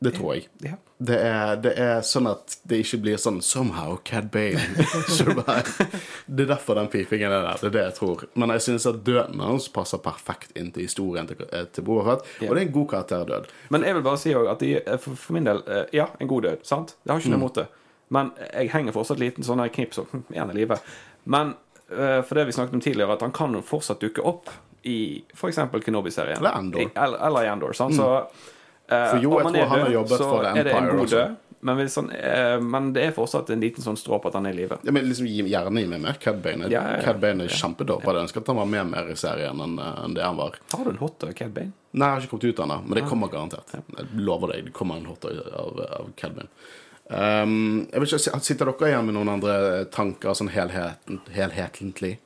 Det tror jeg. Yeah. Det er, det er sånn at det ikke blir sånn Somehow Cad Bane. Det er derfor den pipingen er der. Det er det jeg tror. Men jeg synes at døden hans passer perfekt inn til historien til, til Boba Yeah. Og det er en god karakterdød. Men jeg vil bare si at de, for, for min del eh, Ja, en god død. sant? Jeg har ikke Mm. noe imot det. Men jeg henger fortsatt liten sånn knips og hm, er han i live? Men eh, for det vi snakket om tidligere, at han kan jo fortsatt dukke opp i f.eks. Kenobi-serien. Eller Andor. I- Eller, eller i Andor. Sant? Så eh, For jo, jeg tror han har jobbet så for The er det en Empire god også. død. Men, hvis han, eh, men det er fortsatt en liten sånn strå på at han er i live. Ja, men liksom Gjerne gi meg mer Cad Bane. Ja, ja, ja. Cad Bane er kjempedårlig. Jeg ønsker at han var med mer i serien enn enn det han var. Har du en hot av Cad Bane? Nei, jeg har ikke kommet ut ennå, men det kommer garantert. Jeg lover deg, det kommer en hotdog av, av Bane Um, jeg vet ikke, Sitter dere igjen med noen andre tanker sånn helheten, helhetlig?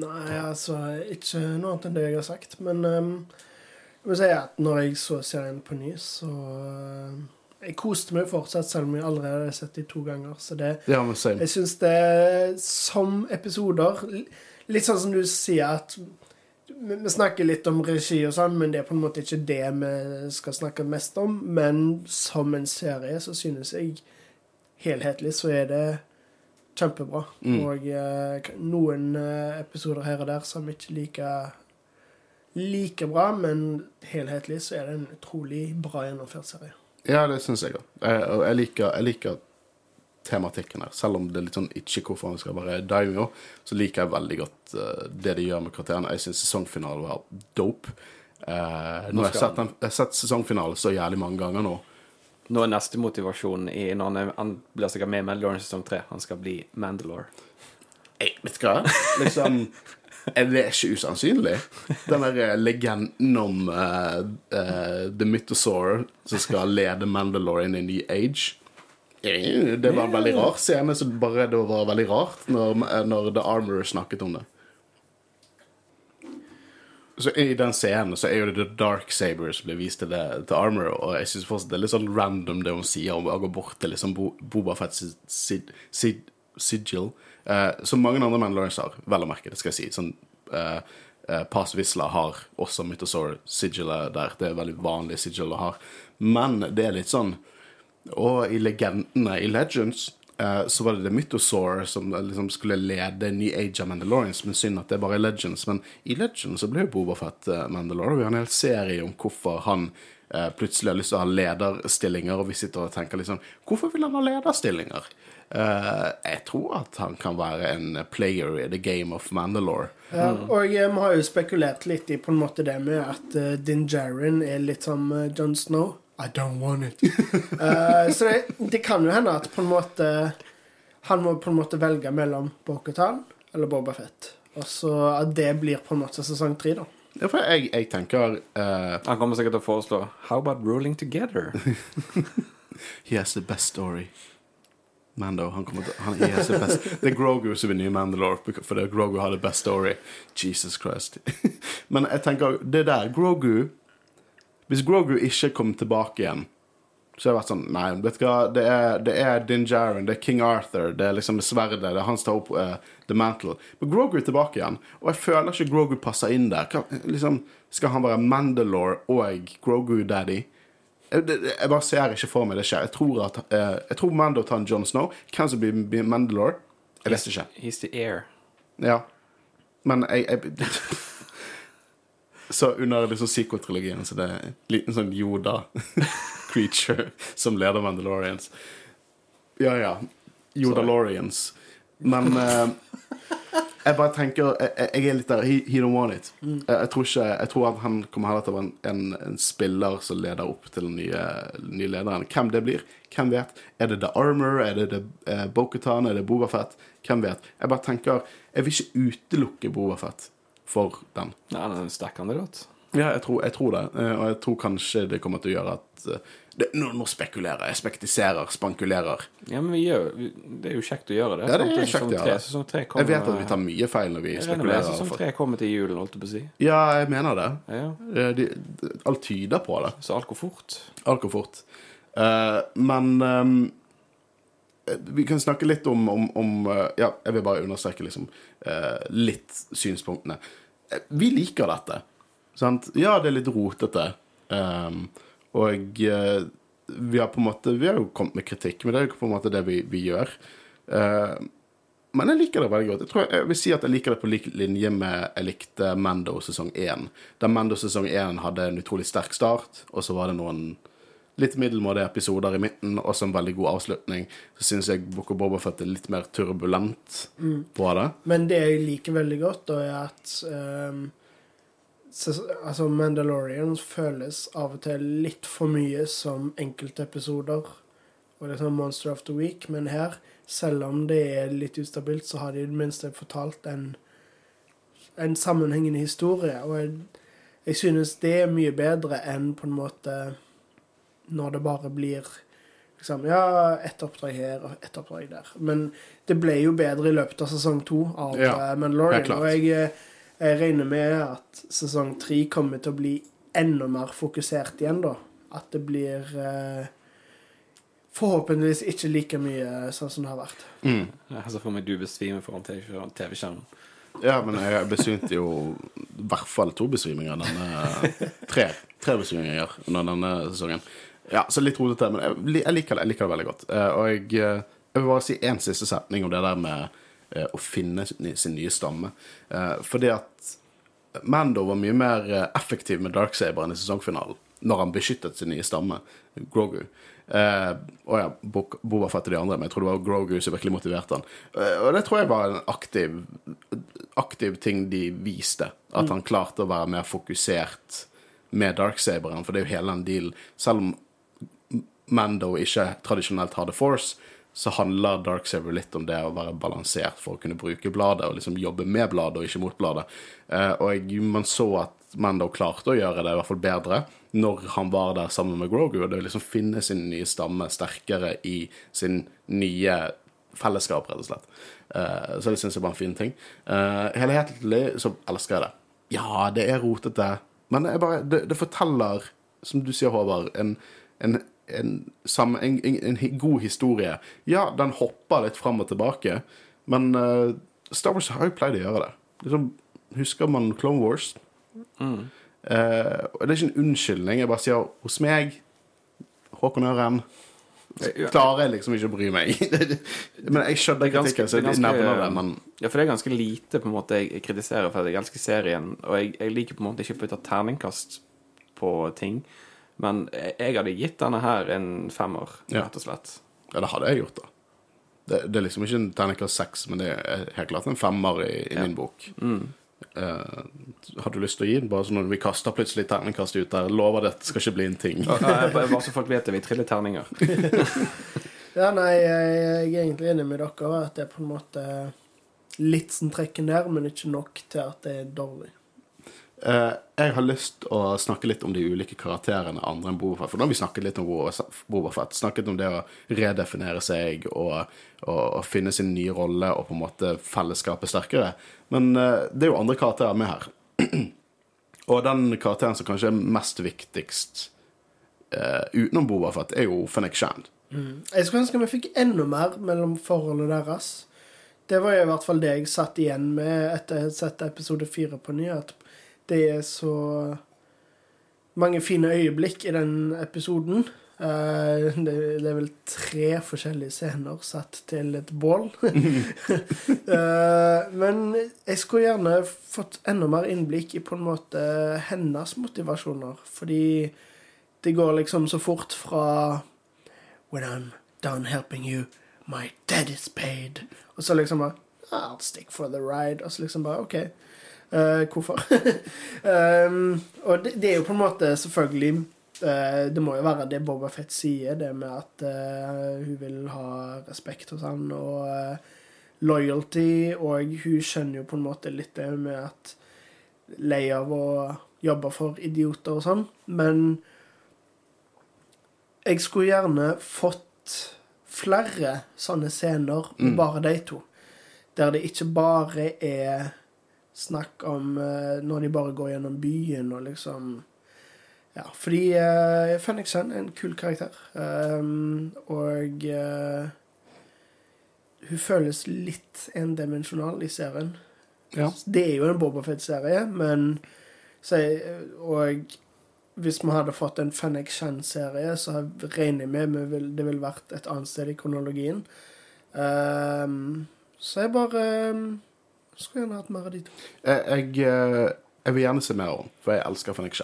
Nei, altså ikke noe annet enn det jeg har sagt. Men ehm, jeg si at når jeg så serien på ny, så eh, jeg koste meg fortsatt, selv om jeg allerede har sett de to ganger. Så det, Ja, jeg syns det som episoder Litt sånn som du sier at vi vi snakker litt om regi og sånn, men det er på en måte ikke det vi skal snakke mest om. Men som en serie så synes jeg helhetlig så er det kjempebra. Mm. Og eh, noen eh, episoder her og der som ikke liker like bra, men helhetlig så er det en utrolig bra gjennomført serie. Ja, det syns jeg òg. Jeg, og jeg, liker, jeg liker tematikken her. Selv om det er litt sånn ikke hvorfor han skal være daimyo, så liker jeg veldig godt eh, det de gjør med karakterene. Jeg syns sesongfinalen var dope. Eh, nå har jeg, sett den, jeg har sett sesongfinalen så jævlig mange ganger nå. Nå er neste motivasjon i når han, er, han blir sikkert med i Mandalorian sesong tre. Han skal bli Mandalore. Jeg, vet du hva? Liksom er det ikke usannsynlig? Den der eh, legenden om uh, uh, The Mythosaur som skal lede Mandalore inn i New Age. Eh, Det var en veldig rar scene, så bare det var veldig rart når, når The Armorer snakket om det. Så I den scenen så er jo det The Dark Saber som blir vist til, det, til Armorer, og jeg syns fortsatt det er litt sånn random det hun sier om å gå bort til liksom Bo, Boba Fett sid, sid, sid, sigil, eh, som mange andre Mandalorians har, vel å merke, det skal jeg si. Sånn, uh, uh, Paz Vizsla har også Mythosaur sigilet der. Det er veldig vanlig sigil å ha. Men det er litt sånn Og i legendene, i Legends, så var det The Mythosaur som liksom skulle lede New Age av Mandalorians, men synd at det bare er Legends. Men i Legends så ble jo Boba Fett eh, Mandalore. Vi har en hel serie om hvorfor han plutselig har lyst til å ha lederstillinger, og vi sitter og tenker liksom Hvorfor vil han ha lederstillinger? Eh, jeg tror at han kan være en player i the game of Mandalore. Ja, og eh, vi har jo spekulert litt i på en måte det med at uh, Din Djarin er litt som uh, John Snow. I don't want it. uh, så det, det kan jo hende at på en måte Han må på en måte velge mellom Bokutan eller Boba Fett. Og så at det blir på en måte sesong tre, da. Ja, for jeg, jeg tenker eh, Han kommer sikkert til å foreslå How about ruling together? He has the best story. Mando, han til han, er så best. Det er Grogu som er ny Mandalore, for er Grogu har the best story. Jesus Christ. Men jeg tenker, det der, Grogu Hvis Grogu ikke kommer tilbake igjen, så har jeg vært sånn Nei, vet du hva, det er, det Din Djarin, det er King Arthur, det er liksom sverdet, det er han som tar opp uh, The Mantle. Men Grogu er tilbake igjen, og jeg føler ikke Grogu passer inn der. Hva, liksom, skal han være Mandalore og Grogu Daddy? Jeg, bare ser ikke for meg det skjer. Jeg tror, at, uh, jeg tror Mando tar en Jon Snow. Hvem som blir, blir Mandalore, jeg vet ikke. He's the heir. Ja. Men jeg, jeg Så under liksom sequel-trilogien så det er en liten sånn Yoda-creature som leder Mandalorians. Ja, ja. Yodalorians. Men eh, jeg bare tenker jeg, jeg er litt der He, he don't want it. Jeg, jeg, tror ikke, jeg tror at han kommer heller til å være en, en, en spiller som leder opp til den nye, nye lederen. Hvem det blir, hvem vet? Er det The Armor? Er det det eh, Bokutan? Er det Boba Fett? Hvem vet? Jeg bare tenker Jeg vil ikke utelukke Boba Fett for den. Nei, den er han det godt. Ja, jeg tror, jeg tror det. Eh, Og jeg tror kanskje det kommer til å gjøre at eh, det, nå, nå spekulerer jeg. Spektiserer, spankulerer. Ja, men vi gjør, det er jo kjekt å gjøre det. Ja, det er kjekt å gjøre det. Sesong tre Jeg vet at vi tar mye feil når vi Jeg spekulerer. Sesong for- tre kommer til julen, holdt jeg på å si. Ja, jeg mener det. Ja, ja. De, de, alt tyder på det. Så alt går fort. Alt går fort. Uh, men um, vi kan snakke litt om, om, om uh, Ja, jeg vil bare understreke liksom uh, litt synspunktene. Eh, Vi liker dette. Sant? Ja, det er litt rotete. ehm, og eh, vi har på en måte Vi har jo kommet med kritikk, men det er jo på en måte det vi, vi gjør. Eh, men jeg liker det veldig godt. Jeg tror jeg vil si at jeg liker det på lik linje med jeg likte Mando sesong 1. Der Mando sesong 1 hadde en utrolig sterk start, og så var det noen litt middelmådige episoder i midten, og så en veldig god avslutning. Så syns jeg Boko of Boba Fett er litt mer turbulent på det. Men det jeg liker veldig godt, da, er at ses- altså Mandalorian føles av og til litt for mye som enkeltepisoder. Og sånn Monster of the Week, men her, selv om det er litt ustabilt, så har de i det minste fortalt en, en sammenhengende historie. Og jeg, jeg synes det er mye bedre enn på en måte når det bare blir liksom, Ja, ett oppdrag her og ett oppdrag der. Men det ble jo bedre i løpet av sesong to av Ja, eh, Mandalorian. Og jeg, eh, jeg regner med at sesong tre kommer til å bli enda mer fokusert igjen, da. At det blir eh, Forhåpentligvis ikke like mye sånn som det har vært. Mm. Jeg ser for meg du besvimer foran TV-skjermen. Ja, men jeg besvimte jo i hvert fall to besviminger denne Tre, tre besviminger under denne sesongen. Ja, så litt rotete, men jeg, jeg, liker det, jeg liker det veldig godt. Eh, og jeg, eh, jeg vil bare si én siste setning om det der med eh, å finne sin nye stamme. Eh, fordi at Mando var mye mer eh, effektiv med Darksaberen i sesongfinalen, når han beskyttet sin nye stamme, Grogu. Eh, og ja, Bo- Boba Fett og de andre, men jeg tror det var Grogu som virkelig motiverte han. Eh, og det tror jeg var en aktiv, aktiv ting de viste. At han klarte å være mer fokusert med Darksaberen, for det er jo hele den dealen. Selv om Mando ikke tradisjonelt har The Force, så handler Darksaber litt om det å være balansert for å kunne bruke bladet og liksom jobbe med bladet og ikke mot bladet. Eh, og man så at Mando klarte å gjøre det i hvert fall bedre når han var der sammen med Grogu, og det å liksom finne sin nye stamme sterkere i sin nye fellesskap, rett og slett. Eh, så det syns jeg var en fin ting. Uh, helhetlig så elsker jeg det. Ja, det er rotete, men det, bare, det, det forteller, som du sier, Håvard, en, en, en, en, en, en god historie. Ja, den hopper litt fram og tilbake, men uh, Star Wars har jo pleid å gjøre det. Liksom, husker man Clone Wars? Mm. Uh, det er ikke en unnskyldning. Jeg bare sier hos meg, Håkon Øren klarer jeg liksom ikke å bry meg. men jeg skjønner er ganske- så det jeg nevner det. Men Ja, for det er ganske lite på en måte jeg kritiserer for jeg elsker serien, og jeg, jeg liker på en måte ikke å putte terningkast på ting. Men jeg, hadde gitt denne her en femmer, Ja. rett og slett. ja, det hadde jeg gjort, da. Det, det er liksom ikke en terningkast seks, men det er helt klart en femmer i, i min bok. Eh, har du lyst til å gi den, bare sånn når vi kaster plutselig terningkast ut der? Lover det skal ikke bli en ting. Ja, Bare så folk vet det, vi triller terninger. Ja, nei, jeg, er egentlig enig med dere at det er på en måte litt som trekker ned, men ikke nok til at det er dårlig. Eh, jeg har lyst å snakke litt om de ulike karakterene andre enn Boba Fett. For nå har vi snakket litt om Boba- Boba Fett. Snakket om det å redefinere seg og, og, og finne sin nye rolle og på en måte fellesskapet sterkere. Men uh, det er jo andre karakterer med her. og den karakteren som kanskje er mest viktigst uh, utenom Boba Fett, er jo Fennec Shand. Jeg skulle ønske vi fikk enda mer mellom forholdet deres. Det var i hvert fall det jeg satt igjen med etter å ha sett episode fire på ny. Det er så mange fine øyeblikk i den episoden. Uh, det, det er vel tre forskjellige scener satt til et bål. uh, men jeg skulle gjerne fått enda mer innblikk i på en måte hennes motivasjoner. Fordi det går liksom så fort fra When I'm done helping you, my dad is paid. Og så liksom bare I'll stick for the ride. Og så liksom bare OK. Eh, hvorfor? um, og det, det er jo på en måte selvfølgelig uh, Det må jo være det Boba Fett sier, det med at uh, hun vil ha respekt hos han og loyalty, og hun skjønner jo på en måte litt det med at lei av å jobbe for idioter og sånn, men jeg skulle gjerne fått flere sånne scener mm. bare de to. Der det ikke bare er snakk om eh, når de bare går gjennom byen og liksom Ja, fordi uh, Fenix Shen er en kul karakter. Um, og uh, hun føles litt endimensjonal i serien. Ja. Det er jo en Boba Fett-serie, men så, Og hvis vi hadde fått en Fennec Shan-serie, så regner jeg med vi det ville vært et annet sted i kronologien. Um, så jeg bare um, skulle gjerne hatt mer av de to. Jeg, jeg, eh, jeg vil gjerne se mer av henne, for jeg elsker Fenrik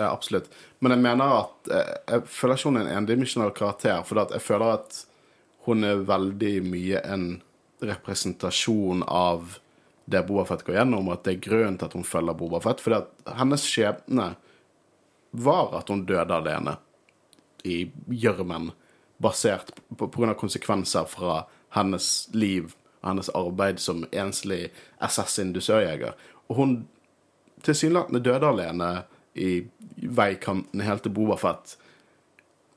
absolutt. Men jeg mener at eh, jeg føler ikke hun er en endimensjonal karakter, for jeg føler at hun er veldig mye en representasjon av det Boba Fett går gjennom, og at det er grunnen til at hun følger Boba Fett. At hennes skjebne var at hun døde alene i gjørmen, basert på, på grunn av konsekvenser fra hennes liv og hennes arbeid som enslig SS-indusørjeger. Og hun tilsynelatende døde alene i veikanten helt til Boba Fett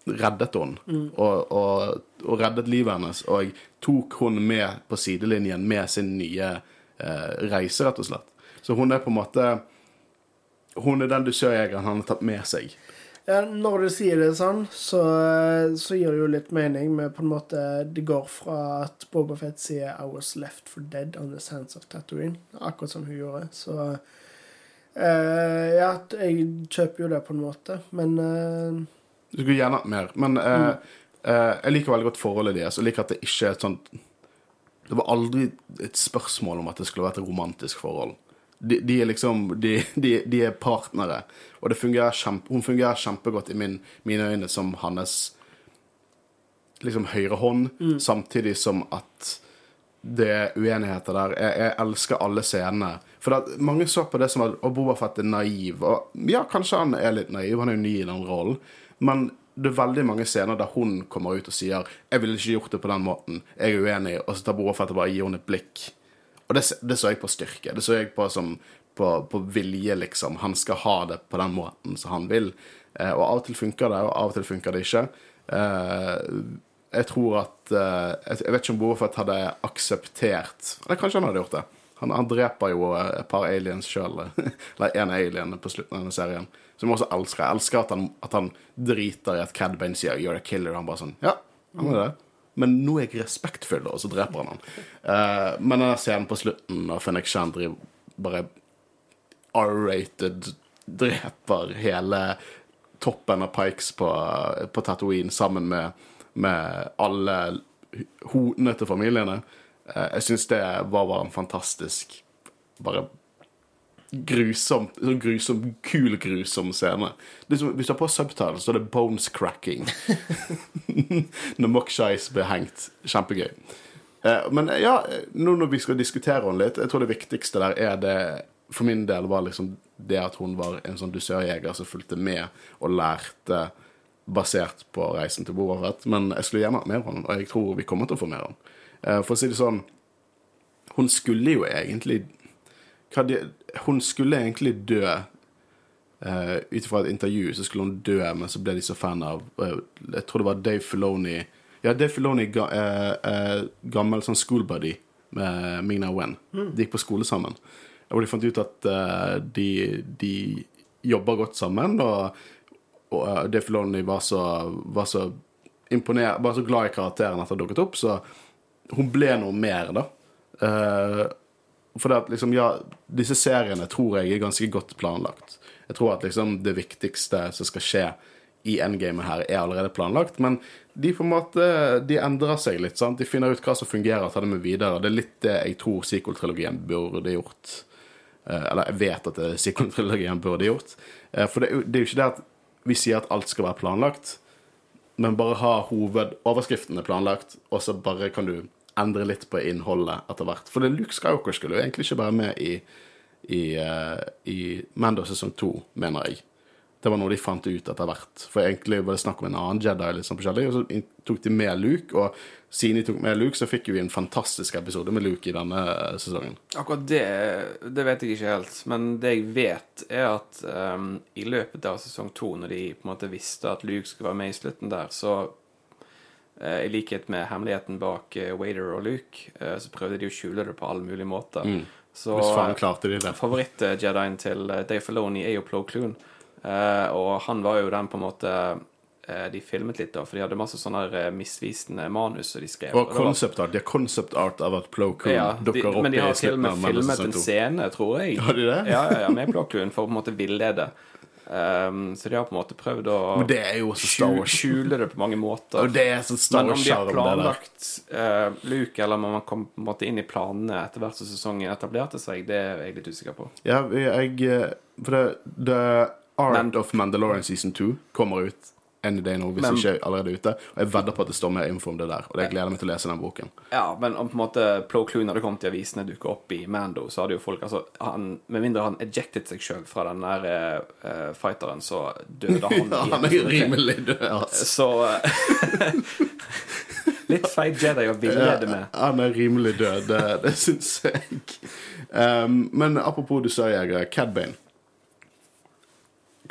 reddet hun, og, og, og reddet livet hennes, og tok hun med på sidelinjen med sin nye eh, reise, rett og slett. Så hun er på en måte Hun er den dusørjegeren han har tatt med seg. Ja, når du sier det sånn, så, så gir det jo litt mening med på en måte Det går fra at Boba Fett sier 'I was left for dead on the sands of Tatooine', akkurat som hun gjorde. Så eh, Ja, jeg kjøper jo det på en måte, men eh, Du skulle gjerne hatt mer. Men eh, eh, jeg liker veldig godt forholdet deres. Jeg liker at det ikke er et sånt Det var aldri et spørsmål om at det skulle vært et romantisk forhold. De, de er liksom de, de, de er partnere, og det fungerer kjempe, hun fungerer kjempegodt i min, mine øyne som hans liksom høyre hånd, samtidig som at det er uenigheter der. Jeg, jeg elsker alle scenene. For det, mange så på det som at Bobafett Boba Fett er naiv. Og ja, kanskje han er litt naiv, han er jo ny i den rollen. Men det er veldig mange scener der hun kommer ut og sier 'Jeg ville ikke gjort det på den måten. Jeg er uenig.' Og så tar Boba Fett og bare gir henne et blikk. Og det, det så jeg på styrke. Det så jeg på som på, på vilje, liksom. Han skal ha det på den måten som han vil. Eh, og av og til funker det, og av og til funker det ikke. Eh, jeg tror at eh, jeg, vet ikke om Boba Fett hadde akseptert Eller kanskje han hadde gjort det. Han, han dreper jo eh, et par aliens sjøl. Eller én alien på slutten av denne serien. Som jeg også elsker. Jeg elsker at han, at han driter i at Cad Bane sier 'you're a killer'. Han bare sånn Ja, han er det. Men nå er jeg respektfull, og så dreper han han. Uh, men denne scenen på slutten når Fennek Shandri bare R-rated dreper hele toppen av Pikes på, på Tatooine sammen med, med alle hodene til familiene. Uh, jeg syns det var bare en fantastisk Bare grusom, sånn grusom, kul, grusom scene. Som, hvis du har på subtitles, så er det bones cracking. når Mockshais blir hengt. Kjempegøy. Eh, men ja, nå når vi skal diskutere henne litt, jeg tror det viktigste der er det For min del var liksom det at hun var en sånn dusørjeger som fulgte med og lærte basert på reisen til Boba Men jeg skulle gjerne hatt mer av henne, og jeg tror vi kommer til å få mer av henne. Eh, For å si det sånn Hun skulle jo egentlig de, Hun skulle egentlig dø. Uh, Ut ifra et intervju så skulle hun dø, men så ble de så fan av uh, Jeg tror det var Dave Filoni Ja, Dave Filoni, ga, uh, gammel sånn schoolbuddy med Ming-Na Wen. De gikk på skole sammen. Og de fant ut at de, de jobber godt sammen, og, og uh, Dave Filoni var så, var så imponert, var så glad i karakteren at han dukket opp, så hun ble noe mer, da. Eh, for at liksom, ja, disse seriene tror jeg er ganske godt planlagt. Jeg tror at liksom det viktigste som skal skje i endgamet her, er allerede planlagt. Men de på en måte, de endrer seg litt. sant? De finner ut hva som fungerer, tar det med videre. Det er litt det jeg tror sequel-trilogien burde gjort. Eh, Eller jeg vet at sequel-trilogien burde gjort. Eh, For det det er jo ikke det at vi sier at alt skal være planlagt, men bare ha hovedoverskriftene planlagt, og så bare kan du endre litt på innholdet etter hvert. For Luke Skywalker skulle jo egentlig ikke være med i, i, uh, i Mando sesong to, mener jeg. Det var noe de fant ut etter hvert. For egentlig var det snakk om en annen Jedi, litt sånn og så tok de med Luke, og siden de tok med Luke, så fikk vi en fantastisk episode med Luke i denne eh, sesongen. Akkurat det, det vet jeg ikke helt. Men det jeg vet, er at um, i løpet av sesong to, når de på en måte visste at Luke skulle være med i slutten der, så i likhet med hemmeligheten bak eh, Wader og Luke, eh, så prøvde de å skjule det på alle mulige måter. Så faen klarte de det. favoritt-jedien til eh, Dave Filoni er jo Plo Kloon. Eh, og han var jo den på en måte eh, de filmet litt, da, for de hadde masse sånne eh, misvisende manus som de skrev. Og concept art. De har concept art av at Plo Kloon ja, de, dukker opp men de har til og med filmet en scene, tror jeg. Har de det? Ja, ja, ja, med Plokluen for å på en måte villede. Um, så de har på en måte prøvd å Men det jo så Star skju- Wars. skjule det på mange måter. Men om de har planlagt uh, Luke, eller om man kom på en måte inn i planene etter hvert som sesongen etablerte seg, det er jeg litt usikker på. Ja, jeg eh, For det The Art Men- of Mandalorian season 2 kommer ut any day nå, hvis Men- ikke allerede ute. Og jeg vedder på at det står mer info om det der, og jeg gleder meg til å lese den boken. Ja, men om på en måte Plo Kloon hadde kommet i avisene dukket opp i Mando, så hadde jo folk altså han, Med mindre han ejected seg sjøl fra den der uh, fighteren, så døde han. Ja, han er rimelig død, altså. Så eh, Litt feig Jedi å villede med. Han er rimelig død, det, det syns jeg. Um, men apropos dusørjegere, Cad Bane.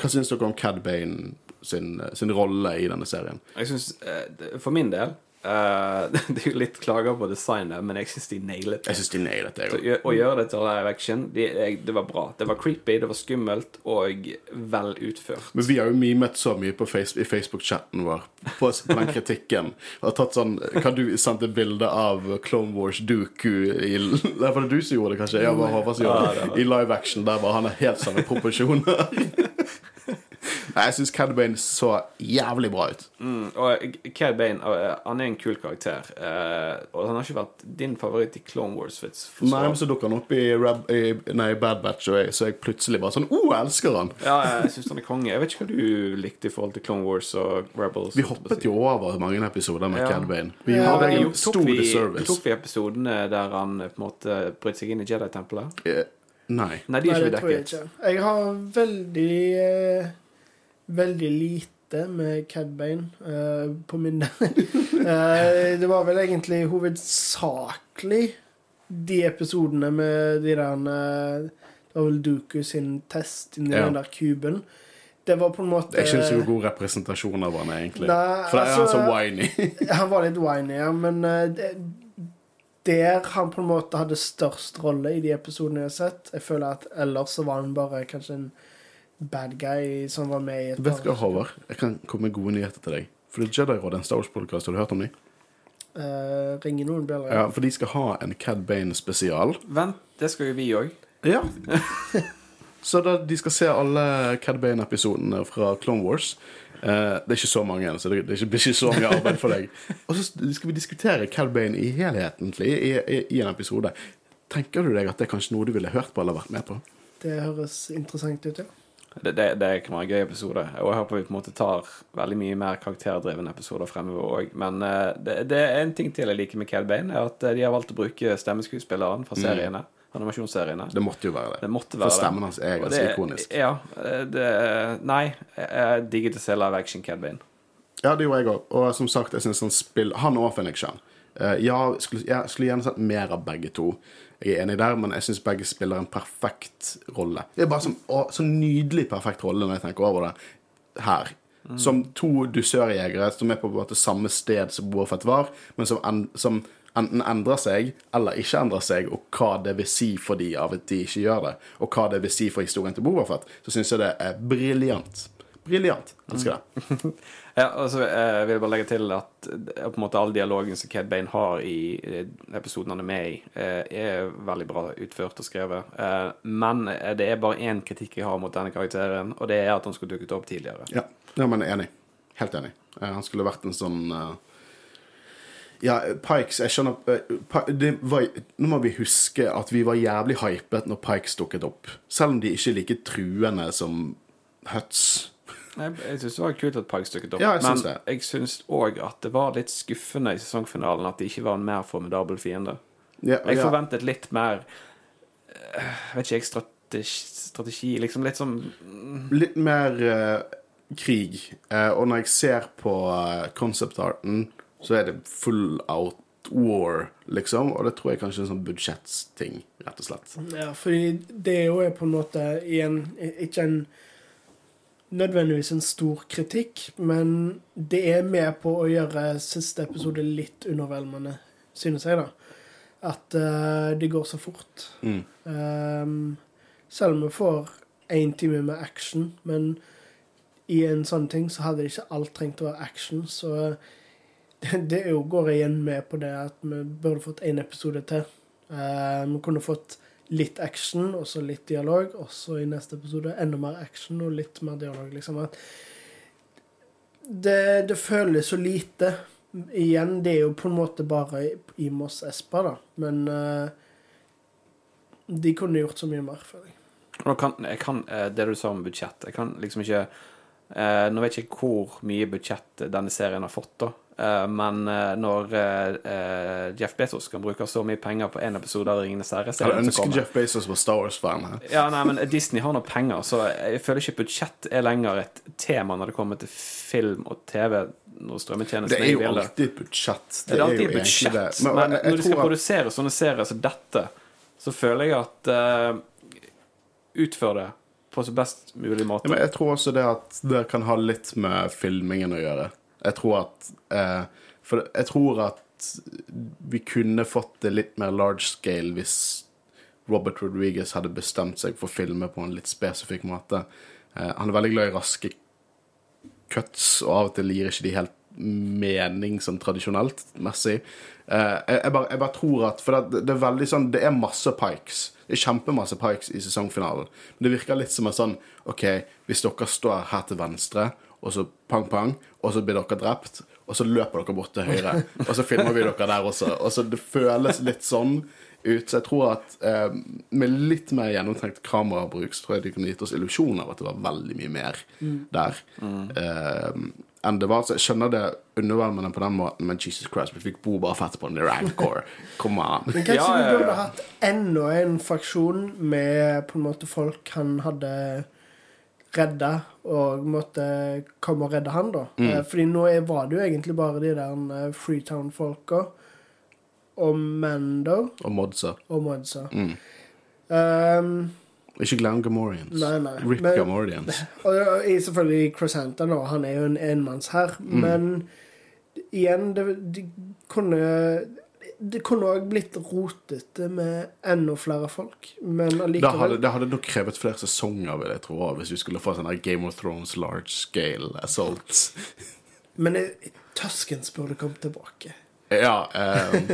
Hva syns dere om Cad Bane sin, sin rolle i denne serien? Jeg synes, eh, For min del Uh, det er jo litt klager på designet, men jeg syns de nailet det. Jeg synes de nailet det. Jo. Å gjøre det til live action, det, jeg- det var bra. Det var creepy, det var skummelt og vel utført. Men vi har jo mimet så mye på face, i Facebook-chatten vår på, på den kritikken. Og tatt sånn Kan du sende bilde av Clone Wars Dooku i Det var det du som gjorde det, kanskje? Jeg var Håvard som gjorde det. I live action der var han er helt samme proporsjoner. Nei, jeg syns Cad Bane så jævlig bra ut. Mm, og Cad Bane eh, han er en kul karakter. eh, og han har ikke vært din favoritt i Clone Wars. Nei, men så dukker han opp i, Rab, i nei, Bad Batch, og jeg, så jeg plutselig bare sånn Å, jeg elsker han! Ja, jeg syns han er konge. Jeg vet ikke hva du likte i forhold til Clone Wars og Rebels. Vi hoppet jo over mange episoder med Ja. Cad Bane. Vi Ja, hadde Jo, en stor vi, disservice. tok vi episodene der han eh, på en måte brøt seg inn i Jedi-tempelet? Yeah. Nei. Nei, de Nei, er det ikke tror jeg ikke. Jeg har veldig eh, Veldig lite med Cad Bane eh, på minnet. uh, det var vel egentlig hovedsakelig de episodene med de der eh, Det var vel Duku sin test inni Ja. den der kuben. Det var på en måte Det er ikke så god representasjon av han, egentlig. Nei, For det er han altså- så whiny. Han var litt whiny, ja, men eh, det, der han på en måte hadde størst rolle i de episodene jeg har sett Jeg føler at ellers så var han bare kanskje en bad guy som var med i et Vet du hva, Håvard? Jeg kan komme med gode nyheter til deg. For det er Jedi-rådet, en Star Wars-podkast, har du hørt om dem? Uh, ringer noen bjeller? Ja, for de skal ha en Cad Bane-spesial. Vent, det skal jo vi òg. Ja. så da, de skal se alle Cad Bane-episodene fra Clone Wars. Uh, det er ikke så mange, så det, det er blir ikke så mye arbeid for deg. Og så skal vi diskutere Cad Bane i helheten i, i, i en episode. Tenker du deg at det er kanskje noe du ville hørt på eller vært med på? Det høres interessant ut, ja. Det, det, det kan være en gøy episode. Og jeg håper vi på en måte tar veldig mye mer karakterdrevne episoder fremover òg. Men uh, det, det er en ting til jeg liker med Cad Bane, er at eh, de har valgt å bruke stemmeskuespilleren fra seriene. Animasjonsseriene. Det måtte jo være det. Det For stemmen hans er ganske ikonisk. Ja. eh, Det, nei, jeg digget å se live action Cad Bane. Ja, det gjorde jeg òg. Og som sagt, jeg synes han spiller Han og Fenrik Chan. Ja, skulle, jeg skulle gjerne sett mer av begge to. Jeg er enig der, men jeg syns begge spiller en perfekt rolle. Det er bare som, å, så nydelig perfekt rolle når jeg tenker over det her. Som to dusørjegere som er på en måte samme sted som Boafett var, men som, en, som enten endrer seg eller ikke endrer seg, og hva det vil si for de av at de ikke gjør det, og hva det vil si for historien til Boafett, så syns jeg det er briljant. Briljant. Elsker det. Ja, og så eh, vil jeg bare legge til at eh, på en måte all dialogen som Cad Bane har i eh, episoden han er med i, er veldig bra utført og skrevet. Men det er bare én kritikk jeg har mot denne karakteren, og det er at han skulle dukket opp tidligere. Ja, ja men enig. Helt enig. Han skulle vært en sånn Ja, Pikes Jeg skjønner var, Nå må vi huske at vi var jævlig hypet når Pikes dukket opp. Selv om de ikke er like truende som Huts. Jeg, jeg syns det var kult at Pikes dukket opp, Ja, jeg syns men det. jeg syns òg at det var litt skuffende i sesongfinalen at det ikke var en mer formidabel fiende. Ja, Jeg ja. forventet litt mer Jeg Vet ikke jeg, strategi, strategi Liksom litt sånn Litt mer uh, krig. Uh, og når jeg ser på uh, concept-arten, så er det full out war, liksom. Og det tror jeg kanskje er en sånn budsjettting, rett og slett. Ja, fordi det er jo på en måte igjen ikke en nødvendigvis en stor kritikk, men det er med på å gjøre siste episode litt undervelmende, synes jeg, da. At uh, det går så fort. Mm. Um, selv om vi får én time med action, men i en sånn ting så hadde ikke alt trengt å være action, så det, det jo går igjen med på det at vi burde fått én episode til. Uh, vi kunne fått litt action og så litt dialog, og så i neste episode enda mer action og litt mer dialog. liksom at det, det føles så lite. Igjen, det er jo på en måte bare i Moss Espa, da, men uh, de kunne gjort så mye mer, føler jeg. Kan, jeg kan, eh, Det du sa om budsjett Jeg kan liksom ikke eh, Nå vet jeg ikke hvor mye budsjett denne serien har fått, da. Eh, men eh, når eh, Jeff Bezos kan bruke så mye penger på én episode av Ringenes herre Jeg ønsker Jeff Bezos var Star Wars-fan her. Ja, nei, men Disney har nå penger, så jeg føler ikke budsjett er lenger et tema når det kommer til film og TV. Når Det strømmetjenesten er jo alltid et budsjett. Det er alltid egentlig budsjett, det. men, Men, når du skal at, produsere sånne serier som dette, så føler jeg at uh, Utfør det på så best mulig måte. ja, men jeg tror også det at det kan ha litt med filmingen å gjøre. Jeg tror at eh, For jeg tror at vi kunne fått det litt mer large scale hvis Robert Rodriguez hadde bestemt seg for å filme på en litt spesifikk måte. Eh, han er veldig glad i raske cuts, og av og til gir ikke de helt mening sånn tradisjonelt messig. Eh, jeg, jeg, bare, jeg bare tror at For det, det er veldig sånn Det er masse pikes. Det er kjempemasse pikes i sesongfinalen. Men det virker litt som en sånn OK, hvis dere står her til venstre, og så pang, pang, og så blir dere drept, og så løper dere bort til høyre, og så filmer vi dere der også. Og så Det føles litt sånn ut. Så jeg tror at eh, med litt mer gjennomtenkt kamerabruk så tror jeg de kunne gitt oss illusjon av at det var veldig mye mer der. Eh, enn det var. Så jeg skjønner det undervarmende på den måten, men Jesus Christ, vi fikk Boba Fett på en Rancor. Kom an. Men kanskje Ja, ja, vi ja. burde hatt enda en faksjon med på en måte folk han hadde redda, og måtte komme og redde han, da. Mm. Eh, Fordi nå er, var det jo egentlig bare de der eh, Freetown-folka og Mando Og Modsa. og Modsa. Mm. Um, Ikke glem Gamorians. Nei, nei. Rip Men- Gamorians. Og og og selvfølgelig Crescenta nå, han er jo en enmannsherr, Mm. men igjen, det, de kunne Det kunne òg blitt rotete med enda flere folk, men Det allikevel hadde, det hadde nok krevet flere sesonger, vil jeg tro, hvis vi skulle få sånn Game of Thrones large scale assault. Men eh, Tuskens burde kommet tilbake Ja, Um,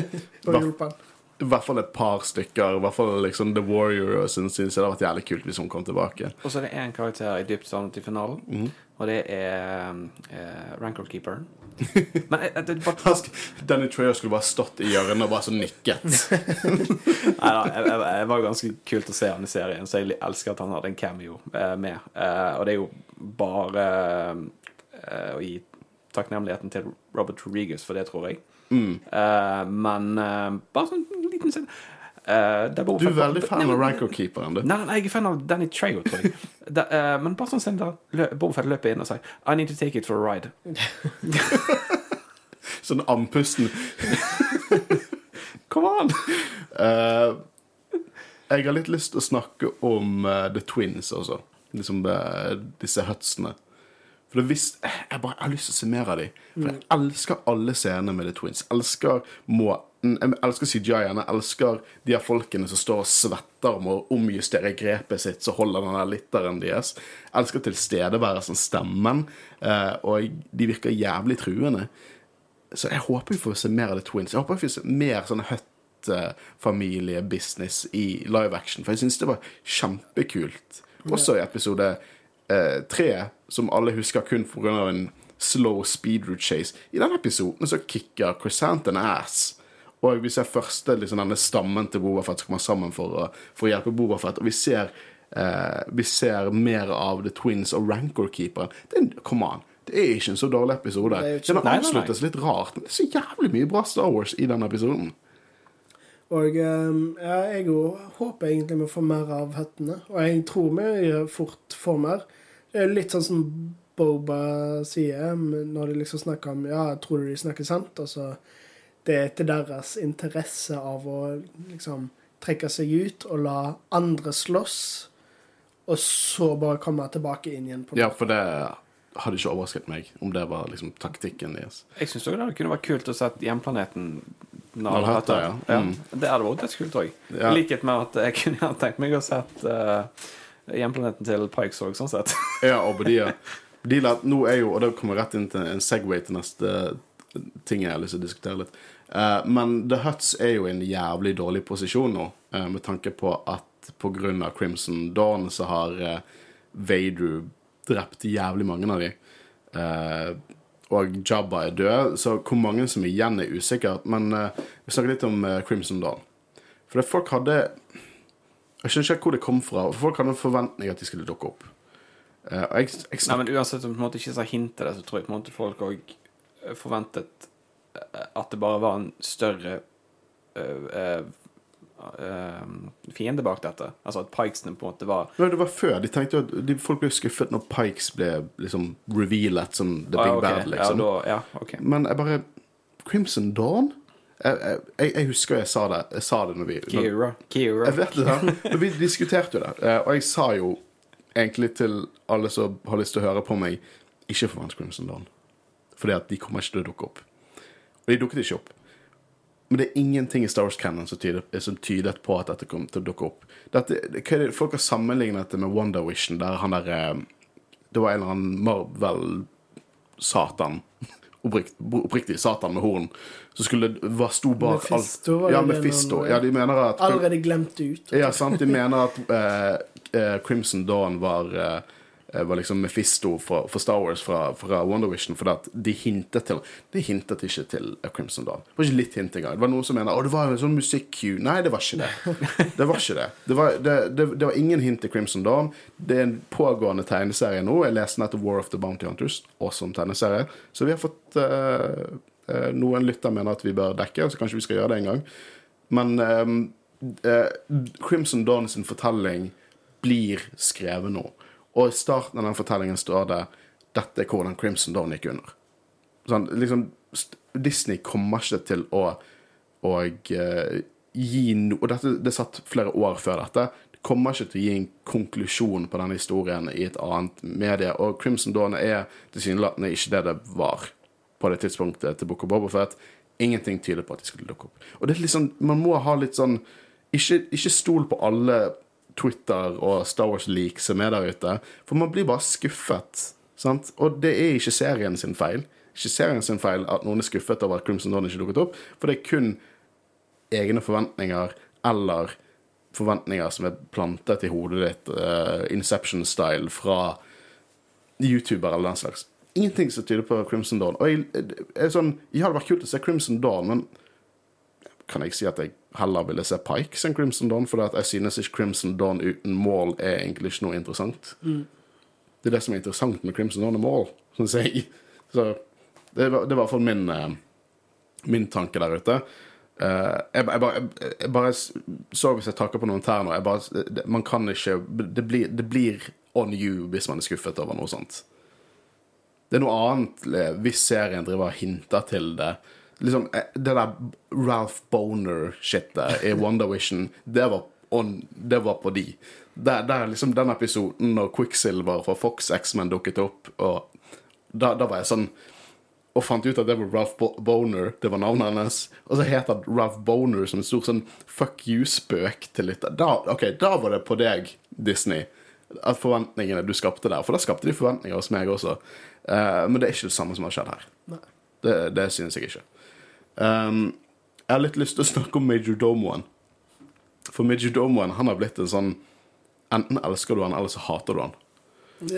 og hjulpet han. i hvert fall et par stykker. I hvert fall liksom The Warrior og sånn, synes jeg det hadde vært jævlig kult hvis hun kom tilbake. Og så er det én karakter i dypt savnet i finalen, Mhm. og det er uh, Rancor-keeperen. Men jeg, jeg, det, bare, Danny Treyer skulle bare stått i hjørnet og bare så nikket. Nei da, jeg, jeg, jeg var ganske kult å se han i serien, så jeg elsker at han hadde en cameo eh, med. Eh, og det er jo bare eh, å gi takknemligheten til Robert Rodriguez for det, tror jeg. Mm. Eh, men eh, bare sånn liten scene. Der Du er veldig fan av Rancor-keeperen, du. Nei, nei, jeg er fan av Danny Trejo, tror jeg. Da, uh, men bare sånn der lø- Boba løper inn og sier I need to take it for a ride. Sånn andpusten. Come on! Uh, jeg har litt lyst til å snakke om The Twins også. Liksom disse Hutsene. For det visst, jeg bare jeg har lyst til å se mer av dem. For jeg elsker alle scenene med The Twins. Elsker måten Jeg elsker CGI-en. Jeg elsker de her folkene som står og svetter om å omjustere grepet sitt, så holder den der litteren deres. Jeg elsker tilstedeværelsen, stemmen. eh, og de virker jævlig truende. Så jeg håper vi får se mer av The Twins. Jeg håper vi får se mer sånn Hutt-familie-business i live action. For jeg syns det var kjempekult. Også i episode eh, tre, som alle husker kun pga. en slow speedroute chase. I den episoden så kicker Chrysanthemum ass. Og vi ser første liksom, denne stammen til Bobafett som kommer sammen for å, for å hjelpe Bobafett. Og vi ser, eh, vi ser mer av The Twins og Rancor-keeperen. Det er- Come on. Det er ikke en så dårlig episode. Det Den avsluttes litt rart, men det er så jævlig mye bra Star Wars i den episoden. Og um, ja, jeg håper egentlig vi får mer av hettene. Og jeg tror vi fort får mer. Det er litt sånn som Boba sier når de liksom snakker om Ja, tror du de snakker sant? Altså, det er til deres interesse av å liksom trekke seg ut og la andre slåss, og så bare komme tilbake inn igjen. på Ja, for det hadde ikke overrasket meg om det var liksom taktikken deres. Jeg syns det kunne vært kult å se hjemplaneten Nalhata. ja. Mm. Det hadde vært dødskult òg. Ja. I likhet med at jeg kunne ha tenkt meg å sett uh, hjemplaneten til Pikes òg, sånn sett. Ja, og. De la, nå er jo, og da kommer rett inn til en Segway til neste ting jeg har lyst til å diskutere litt. Eh, men The Huts er jo i en jævlig dårlig posisjon nå, eh, med tanke på at av Crimson Dawn så har uh, Vader drept jævlig mange av dem. Og Jabba er død, så hvor mange som er igjen er usikkert. Men vi snakker litt om Crimson Dawn. For det folk hadde Jeg skjønner ikke hvor det kom fra. Folk hadde en forventning at de skulle dukke opp. Og jeg, jeg Nei, men Uansett om du ikke sa hint til det, så tror jeg på en måte folk òg forventet at det bare var en større eh, eh, eh, fiende bak dette. Altså at Pikesene på en måte var Nei, det var før. De tenkte jo at de, folk ble skuffet når Pikes ble liksom revealet som the Ah, big ok. bad, liksom. Ja, da, ja, okay. Men jeg bare Crimson Dawn? Jeg, jeg, jeg husker jeg sa det Jeg sa det når vi når, Kira. Kira. Jeg vet det, da. Vi diskuterte jo det, eh, og jeg sa jo egentlig til alle som har lyst til å høre på meg, ikke forvent Crimson Dawn. Fordi at de kommer ikke til å dukke opp. Og de dukket ikke opp. Men det er ingenting i Star Wars Canon som som tydet på at dette kom til å dukke opp. Dette, det, folk har sammenlignet dette med Wonder Vision, der han der eh, Det var en eller annen Marvel-satan. Opprikt, oppriktig Satan med horn. Som skulle var sto bak Mephisto, alt. Ja, Mefisto. Ja, de mener at Allerede glemt ut. Ja, sant. De mener at uh, uh, Crimson Dawn var, eh, var liksom Mephisto for, for Star Wars fra, fra Wonder Vision, fordi at de hintet til De hintet ikke til eh, Crimson Dawn. Det var ikke litt hint engang. Det var noen som mener å, det var en sånn musikk-cue. Nei, det var ikke det. Det var ikke det. Det var, det, det, det var ingen hint til Crimson Dawn. Det er en pågående tegneserie nå. Jeg leste nettopp War of the Bounty Hunters, awesome tegneserie. Så vi har fått uh, uh, Noen lytter mener at vi bør dekke, så kanskje vi skal gjøre det en gang. Men um, uh, Crimson Dawn sin fortelling blir skrevet nå. Og i starten av den fortellingen står det dette er hvordan Crimson Dawn gikk under. Sånn, liksom, Disney kommer ikke til å, å eh, gi no... Og dette, det satt flere år før dette. De kommer ikke til å gi en konklusjon på denne historien i et annet medie. Og Crimson Dawn er tilsynelatende ikke det det var på det tidspunktet til Book of Bobofet. Ingenting tyder på at de skulle dukke opp. Og det er litt sånn, man må ha litt sånn Ikke, ikke stol på alle Twitter og Star Wars-leak som er der ute, for man blir bare skuffet. Sant? Og det er ikke serien sin feil. Ikke serien sin feil at noen er skuffet over at Crimson Dawn ikke dukket opp, for det er kun egne forventninger eller forventninger som er plantet i hodet ditt, uh, Inception-style, fra YouTuber eller den slags. Ingenting som tyder på Crimson Dawn. Og jeg, jeg, jeg, sånn, jeg hadde vært kult å se Crimson Dawn, men kan jeg si at jeg heller ville se Pikes enn Crimson Dawn, for jeg synes ikke Crimson Dawn uten mål er egentlig ikke noe interessant. Det er det som er interessant med Crimson Dawn og mål, syns jeg. Så det var, det var i hvert fall min, eh, min tanke der ute. Uh, jeg, jeg, bare, jeg, jeg bare s- Så hvis jeg takker på noen tær nå bare, det, Man kan ikke det blir, det blir on you hvis man er skuffet over noe sånt. Det er noe annet hvis serien driver og hinter til det. Liksom, eh, Det der Ralph Boner-shitet i Wonder Vision, det var, on, det var på de. Der, der liksom den episoden når Quicksilver fra Fox X-Men dukket opp, og da, da var jeg sånn og fant ut at det var Ralph Bo Boner, det var navnet hennes. Og så het han Ralph Boner som en stor sånn fuck you-spøk til litt da, Ok, da var det på deg, Disney, at forventningene du skapte der. For da skapte de forventninger hos meg også. Uh, men det er ikke det samme som har skjedd her. Det, det synes jeg ikke. Um, jeg har litt lyst til å snakke om Major Domoen. For Major Domoen han har blitt en sånn Enten elsker du han, eller så hater du han.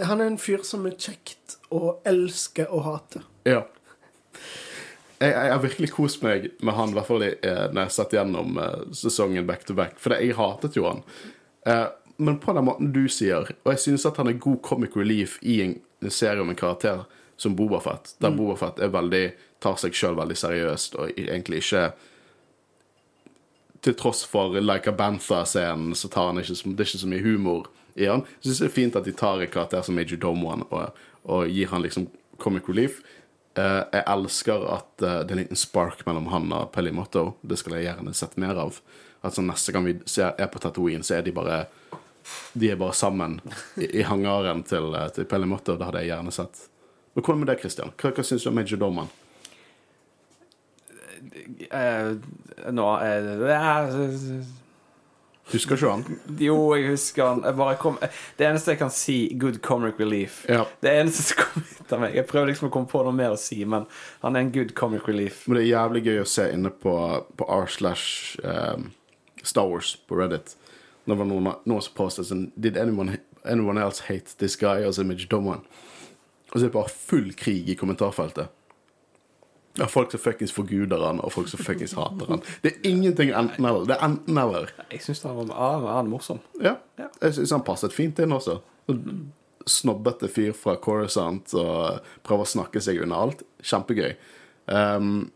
Han er en fyr som er kjekt å elske og hate. Ja. Jeg, jeg har virkelig kost meg med han, i hvert fall eh, når jeg satt gjennom eh, sesongen back to back. For jeg hatet jo han. Eh, men på den måten du sier, og jeg synes at han er god comic relief i en serie om en karakter som Bobafett, der mm. Bobafett er veldig, tar seg sjøl veldig seriøst og egentlig ikke Til tross for Like a Bantha-scenen, så tar han ikke, det er ikke så mye humor i han. Jeg syns det er fint at de tar en karakter som Major Domoen og, og gir han liksom comic relief. Uh, jeg elsker at uh, det er en liten spark mellom han og Pelly Motto. Det skal jeg gjerne sett mer av. At sånn neste gang vi ser, er på Tatooine, så er de bare De er bare sammen i, i hangaren til, uh, til Pelly Motto. Det hadde jeg gjerne sett. Men hvordan med det, Christian? Hva, hva syns du om Major Doman? Eh, nå eh, Husker ikke han? Jo, jeg husker han. Jeg kom, det eneste jeg kan si, good comic relief. Ja. Det eneste som kom ut av meg. Jeg prøver liksom å komme på noe mer å si, men han er en good comic relief. Men det er jævlig gøy å se inne på, på r slash um, Star Wars på Reddit. Når det var noen, noen som postet sånn Did anyone, anyone else hate this guy as Image dommeren?' Og så er det bare full krig i kommentarfeltet. Er folk som fuckings forguder han, og folk som fuckings hater han. Det er ingenting enten-eller. Det er enten-eller. Jeg syns han var ah, han morsom. Ja. Ja. Jeg syns han passet fint inn også. Snobbete fyr fra Coruscant og prøver å snakke seg unna alt. Kjempegøy. Um,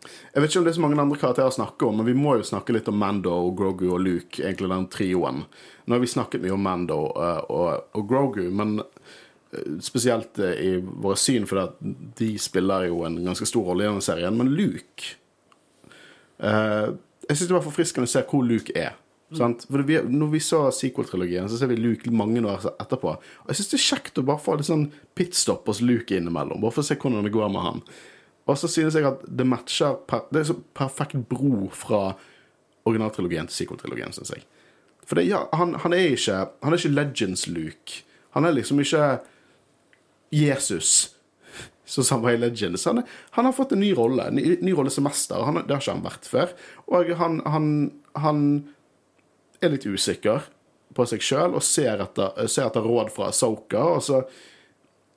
jeg vet ikke om det er så mange andre karakterer å snakke om, men vi må jo snakke litt om Mando, Grogu og Luke, egentlig den trioen. Nå har vi snakket mye om Mando og, og, og Grogu, men uh, spesielt uh, i våre syn, for de spiller jo en ganske stor rolle i denne serien. Men Luke uh, Jeg syns det var forfriskende å se hvor Luke er. Sant? For vi, når vi så sequel-trilogien, så ser vi Luke mange år etterpå. Og jeg syns det er kjekt å bare få litt sånn pitstop hos Luke innimellom, bare for å se hvordan det går med han. Og så synes jeg at det matcher per, Det er så perfekt bro fra originaltrilogien til sequel-trilogien, syns jeg. For det, ja, han, han er ikke Han er ikke Legends-Luke. Han er liksom ikke Jesus, som han var i Legends. Han, han har fått en ny rolle, en ny, ny rolle som mester. Han, det har ikke han vært før. Og han, han, er litt usikker på seg sjøl og ser etter, ser etter råd fra Soka. Og så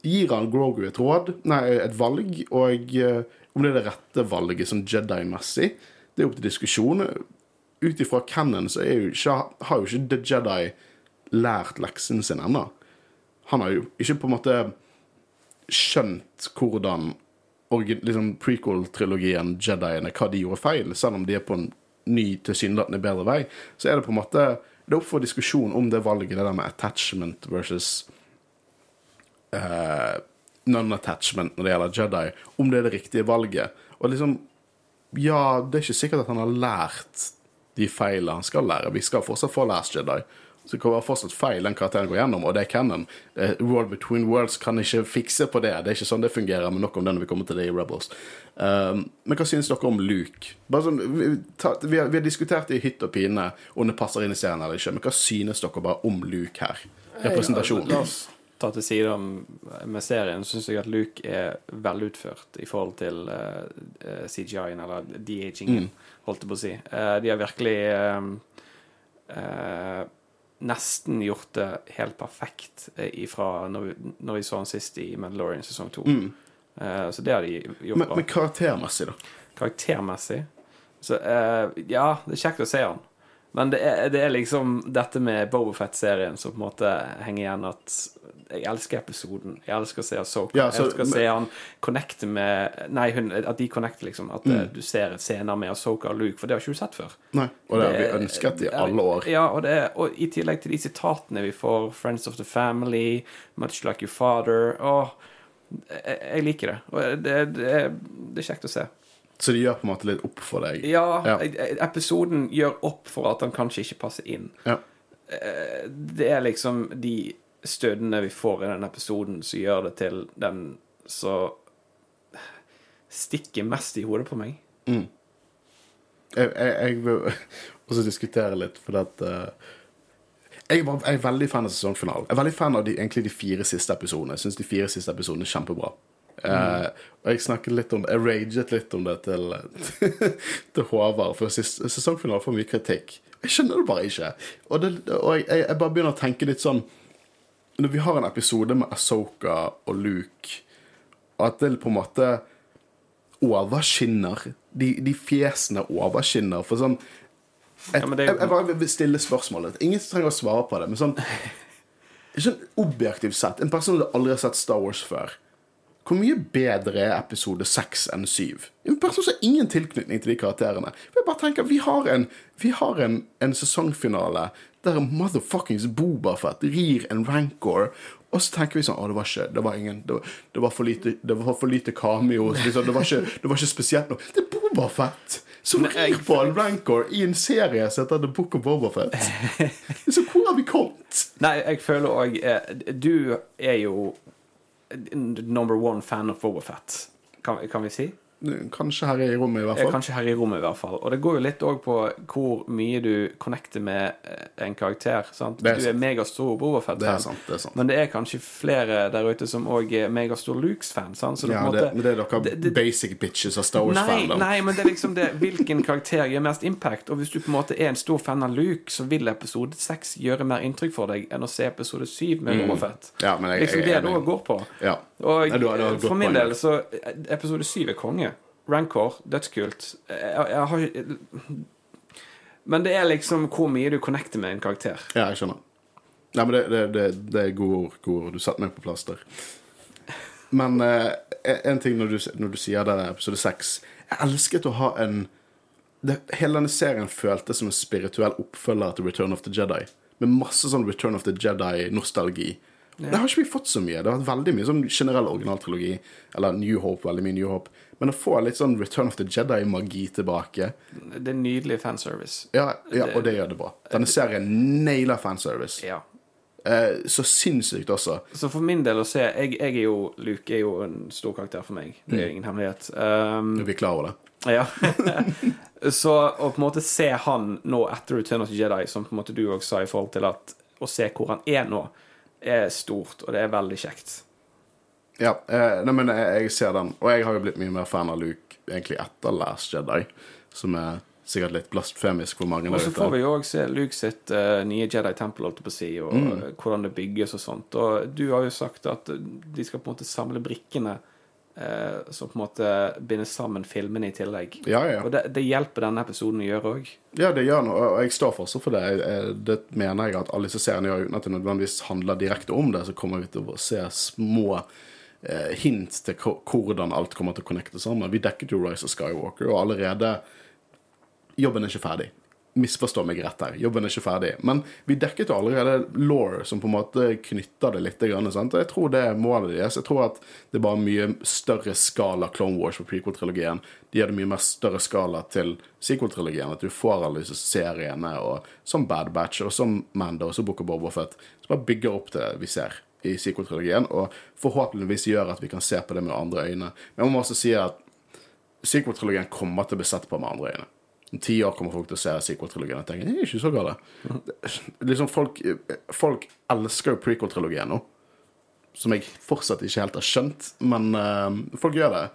gir han Grogu et råd, nei, et valg, og eh, om det er det rette valget sånn Jedi-messig, det er opp til diskusjon. Ut ifra canon så jo ikke, har jo ikke The Jedi lært leksen sin ennå. Han har jo ikke på en måte skjønt hvordan liksom prequel-trilogien Jediene, hva de gjorde feil, selv om de er på en ny, tilsynelatende bedre vei, så er det på en måte Det er opp for diskusjon om det valget, det der med attachment versus uh, non-attachment når det gjelder Jedi, om det er det riktige valget. Og liksom Ja, det er ikke sikkert at han har lært de feilene han skal lære. Vi skal fortsatt få Last Jedi. Så det kan være fortsatt feil den karakteren går gjennom, og det er canon. Uh, World Between Worlds kan ikke fikse på det. Det er ikke sånn det fungerer, men nok om det når vi kommer til det i Rebels. Um, men hva synes dere om Luke? Bare sånn, vi, ta, vi, har, vi har diskutert i hytt og pine om det passer inn i serien eller ikke, men hva synes dere bare om Luke her? Representasjonen. La oss ta til side om med serien, syns jeg at Luke er velutført i forhold til eh, eh, CGI-en, eller de-agingen, holdt jeg på å si. De har virkelig nesten gjort det helt perfekt eh, ifra når vi, når vi så han sist i Mandalorian sesong to. Uh, så det har de gjort Men, bra. men karaktermessig, da? Karaktermessig så uh, Ja, det er kjekt å se han. Men det er, det er liksom dette med Bobafett-serien som på en måte henger igjen at jeg elsker episoden. Jeg elsker å se Ahsoka. Ja, så- jeg elsker å se han connecte med Nei, hun, at de connecter, liksom. At Mm. eh, du ser scener med Ahsoka og Luke, for det har ikke du sett før. Nei. Og det har vi ønsket i alle år. Ja, og, det og i tillegg til de sitatene vi får, 'Friends of the Family', 'Much like your father' Åh, jeg, jeg liker det. Og det, det, det er kjekt å se. Så det gjør på en måte litt opp for deg? Ja, Ja. episoden gjør opp for at han kanskje ikke passer inn. Ja. Eh, Det er liksom de stødene vi får i den episoden som gjør det til den som stikker mest i hodet på meg. Jeg, jeg, jeg vil også diskutere litt, for at uh, jeg er veldig fan av sesongfinalen. Jeg er veldig fan av de, egentlig de fire siste episodene. Jeg syns de fire siste episodene er kjempebra. Eh, og jeg snakket litt om Jeg raget litt om det til, til Håvard, for sesongfinalen får mye kritikk. Jeg skjønner det bare ikke. Og, det, og jeg, jeg, bare begynner å tenke litt sånn Når vi har en episode med Asoka og Luke, at det på en måte overskinner. De, de fjesene overskinner. For sånn et, Ja, det- jeg, jeg bare vil stille spørsmålet. Ingen trenger å svare på det, men sånn Sånn objektivt sett, en person som aldri har sett Star Wars før hvor mye bedre er episode 6 enn 7? En person som har ingen tilknytning til de karakterene. Jeg bare tenker, Vi har en, vi har en, en sesongfinale der motherfuckings Bobafett rir en rancor, og så tenker vi sånn Å, det var ikke Det var ingen Det var, det var for lite Det var for lite cameo. Liksom, det, var ikke, det var ikke spesielt noe. Det er Bobafett som rir på en rancor i en serie som heter The Book of Bobafett. Så hvor har vi kommet? Nei, jeg føler òg Du er jo number one fan of Bobafett, kan, kan vi si? Kanskje her i rommet, i hvert fall. Kanskje her i rommet, i hvert fall. Og det går jo litt òg på hvor mye du connecter med eh, en karakter. sant? Det er du er sant. megastor Bobafett. Det er sant. det er sant Men det er kanskje flere der ute som òg er megastor Lukes-fan. sant? Så det, Ja, på det, måte, men det er dere det- det- basic bitches av Star Wars-fandom. nei, men det er liksom det Hvilken karakter gjør mest impact? Og hvis du på en måte er en stor fan av Luke, så vil episode 6 gjøre mer inntrykk for deg enn å se episode 7 med. Mm. Ja, men jeg, Liksom jeg, det er det enig. òg går på. Ja. Og Nei, du har- du har for min del så eh, Episode 7 er konge. Rancor, dødskult. Jeg, jeg har Men det er liksom hvor mye du connecter med en karakter. ja, jeg skjønner. Nei, men det, det, det, det er gode ord. Gode ord. Du satte meg på plass der. Men eh, en ting når du, når du sier det, episode seks Jeg elsket å ha en det, Hele denne serien føltes som en spirituell oppfølger til Return of the Jedi. Med masse sånn Return of the Jedi-nostalgi. Det har ikke vi fått så mye. Det har vært veldig mye sånn generell originaltrilogi. Eller New Hope, veldig mye New Hope. Men å få litt sånn Return of the Jedi-magi tilbake Det er nydelig fanservice. ja, ja, og det gjør det bra. Denne serien nailer fanservice. Ja. eh, så sinnssykt også. Så for min del å se jeg, jeg er jo Luke er jo en stor karakter for meg. Det er ingen hemmelighet. Um, Er vi klar over det? Ja. så å på en måte se han nå etter Return of the Jedi, som på en måte du òg sa, i forhold til at å se hvor han er nå, er stort, og det er veldig kjekt. Ja, eh, nei, men jeg, jeg ser den. Og jeg har jo blitt mye mer fan av Luke egentlig etter Last Jedi, som er sikkert litt blasfemisk for mange Og så får vi jo òg se Luke sitt uh, nye Jedi Temple, holdt jeg på å si, og Mm. eh, hvordan det bygges og sånt. Og du har jo sagt at eh, de skal på en måte samle brikkene eh, som på en måte binder sammen filmene i tillegg. Ja, ja. Og det, det hjelper denne episoden å gjøre òg. Ja, det gjør noe, og jeg står fortsatt for det. Jeg- Det mener jeg at alle disse seriene gjør, uten at det nødvendigvis handler direkte om det, så kommer vi til å se små eh, hint til hvordan alt kommer til å connecte sammen. Vi dekket jo Rise of Skywalker, og allerede Jobben er ikke ferdig. Misforstå meg rett her. Jobben er ikke ferdig. Men vi dekket jo allerede law som på en måte knytter det litt. Sant? Og jeg tror det er målet deres. Jeg tror at det er bare mye større skala Clone Wars på prequel-trilogien. De gjør det mye mer større skala til sequel-trilogien. At du får alle disse seriene, og som Bad Batch og som Mando og som Book of Boba Fett. Som bare bygger opp det vi ser i sequel-trilogien, og forhåpentligvis gjør at vi kan se på det med andre øyne. Men jeg må også si at sequel-trilogien kommer til å bli sett på med andre øyne. Om ti år kommer folk til å se sequel-trilogien og tenke det er ikke så galt. Liksom folk, folk elsker jo prequel-trilogien nå, som jeg fortsatt ikke helt har skjønt, men uh, folk gjør det.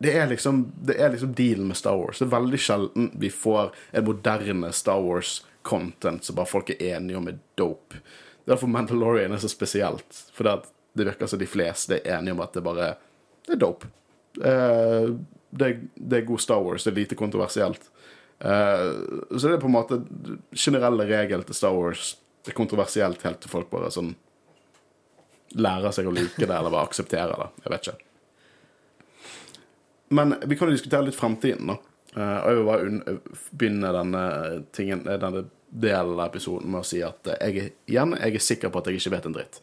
Det er, liksom, det er liksom dealen med Star Wars. Det er veldig sjelden vi får en moderne Star Wars-content som bare folk er enige om er dope. Det er derfor Mandalorian er så spesielt. For det, det virker som de fleste er enige om at det bare det er dope. Uh, det, det er god Star Wars. Det er lite kontroversielt. Uh, så det er på en måte generelle regel til Star Wars. Det er kontroversielt helt til folk bare sånn lærer seg å like det, eller bare aksepterer det. Jeg vet ikke. Men vi kan jo diskutere litt fremtiden, da. Uh, og jeg vil bare begynne denne, tingen, denne delen av episoden med å si at jeg igjen, jeg er sikker på at jeg ikke vet en dritt.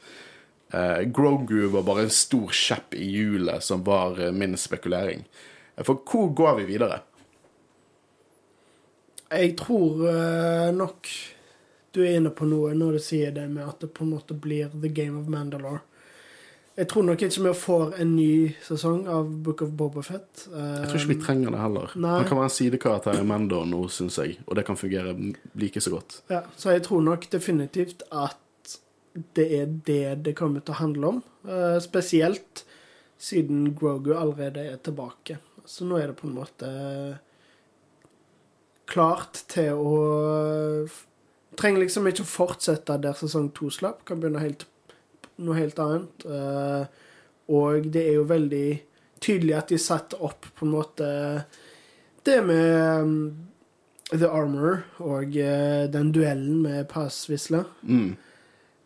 Uh, Grogu var bare en stor kjepp i hjulet som var eh, min spekulering. Eh, For hvor går vi videre? Jeg tror uh, nok du er inne på noe når du sier det med at det på en måte blir The Game of Mandalore. Jeg tror nok ikke vi får en ny sesong av Book of Bobafett. Jeg tror ikke vi trenger det heller. Nei. Han kan være en sidekarakter i Mando nå, syns jeg, og det kan fungere like så godt. Ja, så jeg tror nok definitivt at det er det det kommer til å handle om. Uh, spesielt siden Grogu allerede er tilbake. Så nå er det på en måte klart til å Trenger liksom ikke å fortsette der sesong to slapp. Kan begynne helt, noe helt annet. Eh, og det er jo veldig tydelig at de setter opp på en måte det med um, The Armor og eh, den duellen med Passvisla. Mm.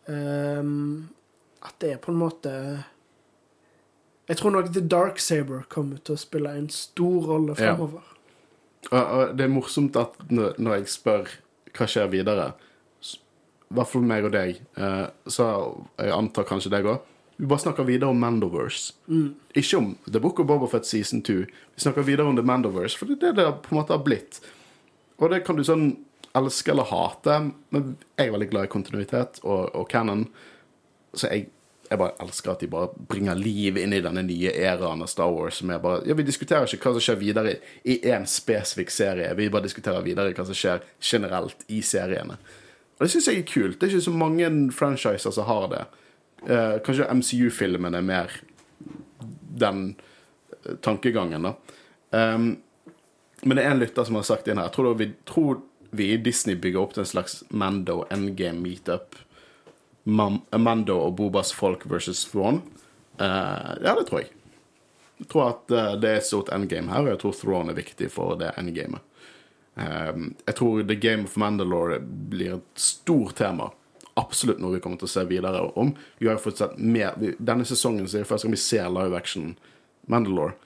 Um, at det er på en måte Jeg tror nok The Dark Saber kommer til å spille en stor rolle Ja. fremover. Og, og det er morsomt at når, jeg spør hva skjer videre, i hvert fall meg og deg, eh, så jeg antar kanskje deg òg Vi bare snakker videre om Mandoverse. Ikke om The Book of Boba Fett season 2. Vi snakker videre om The Mandoverse, for det er det det på en måte har blitt. Og det kan du sånn elske eller hate, men jeg er veldig glad i kontinuitet og, og canon. Så jeg, jeg bare elsker at de bare bringer liv inn i denne nye æraen av Star Wars. Som er bare, ja, Vi diskuterer ikke hva som skjer videre i én spesifikk serie. Vi bare diskuterer videre hva som skjer generelt i seriene. Og det syns jeg er kult. Det er ikke så mange franchiser som har det. Eh, kanskje MCU-filmen er mer den eh, tankegangen, da. Um, men det er en lytter som har sagt inn her Tror vi, tror vi i Disney bygger opp til en slags Mando endgame meetup? Mando og Bobas folk versus Thrawn? Uh, ja, det tror jeg. Jeg tror at eh, det er et stort endgame her, og jeg tror Thrawn er viktig for det endgamet. Um, jeg tror The Game of Mandalore blir et stort tema. Absolutt noe vi kommer til å se videre om. Vi har jo fått sett mer Denne sesongen så er det første gang vi ser live action Mandalore.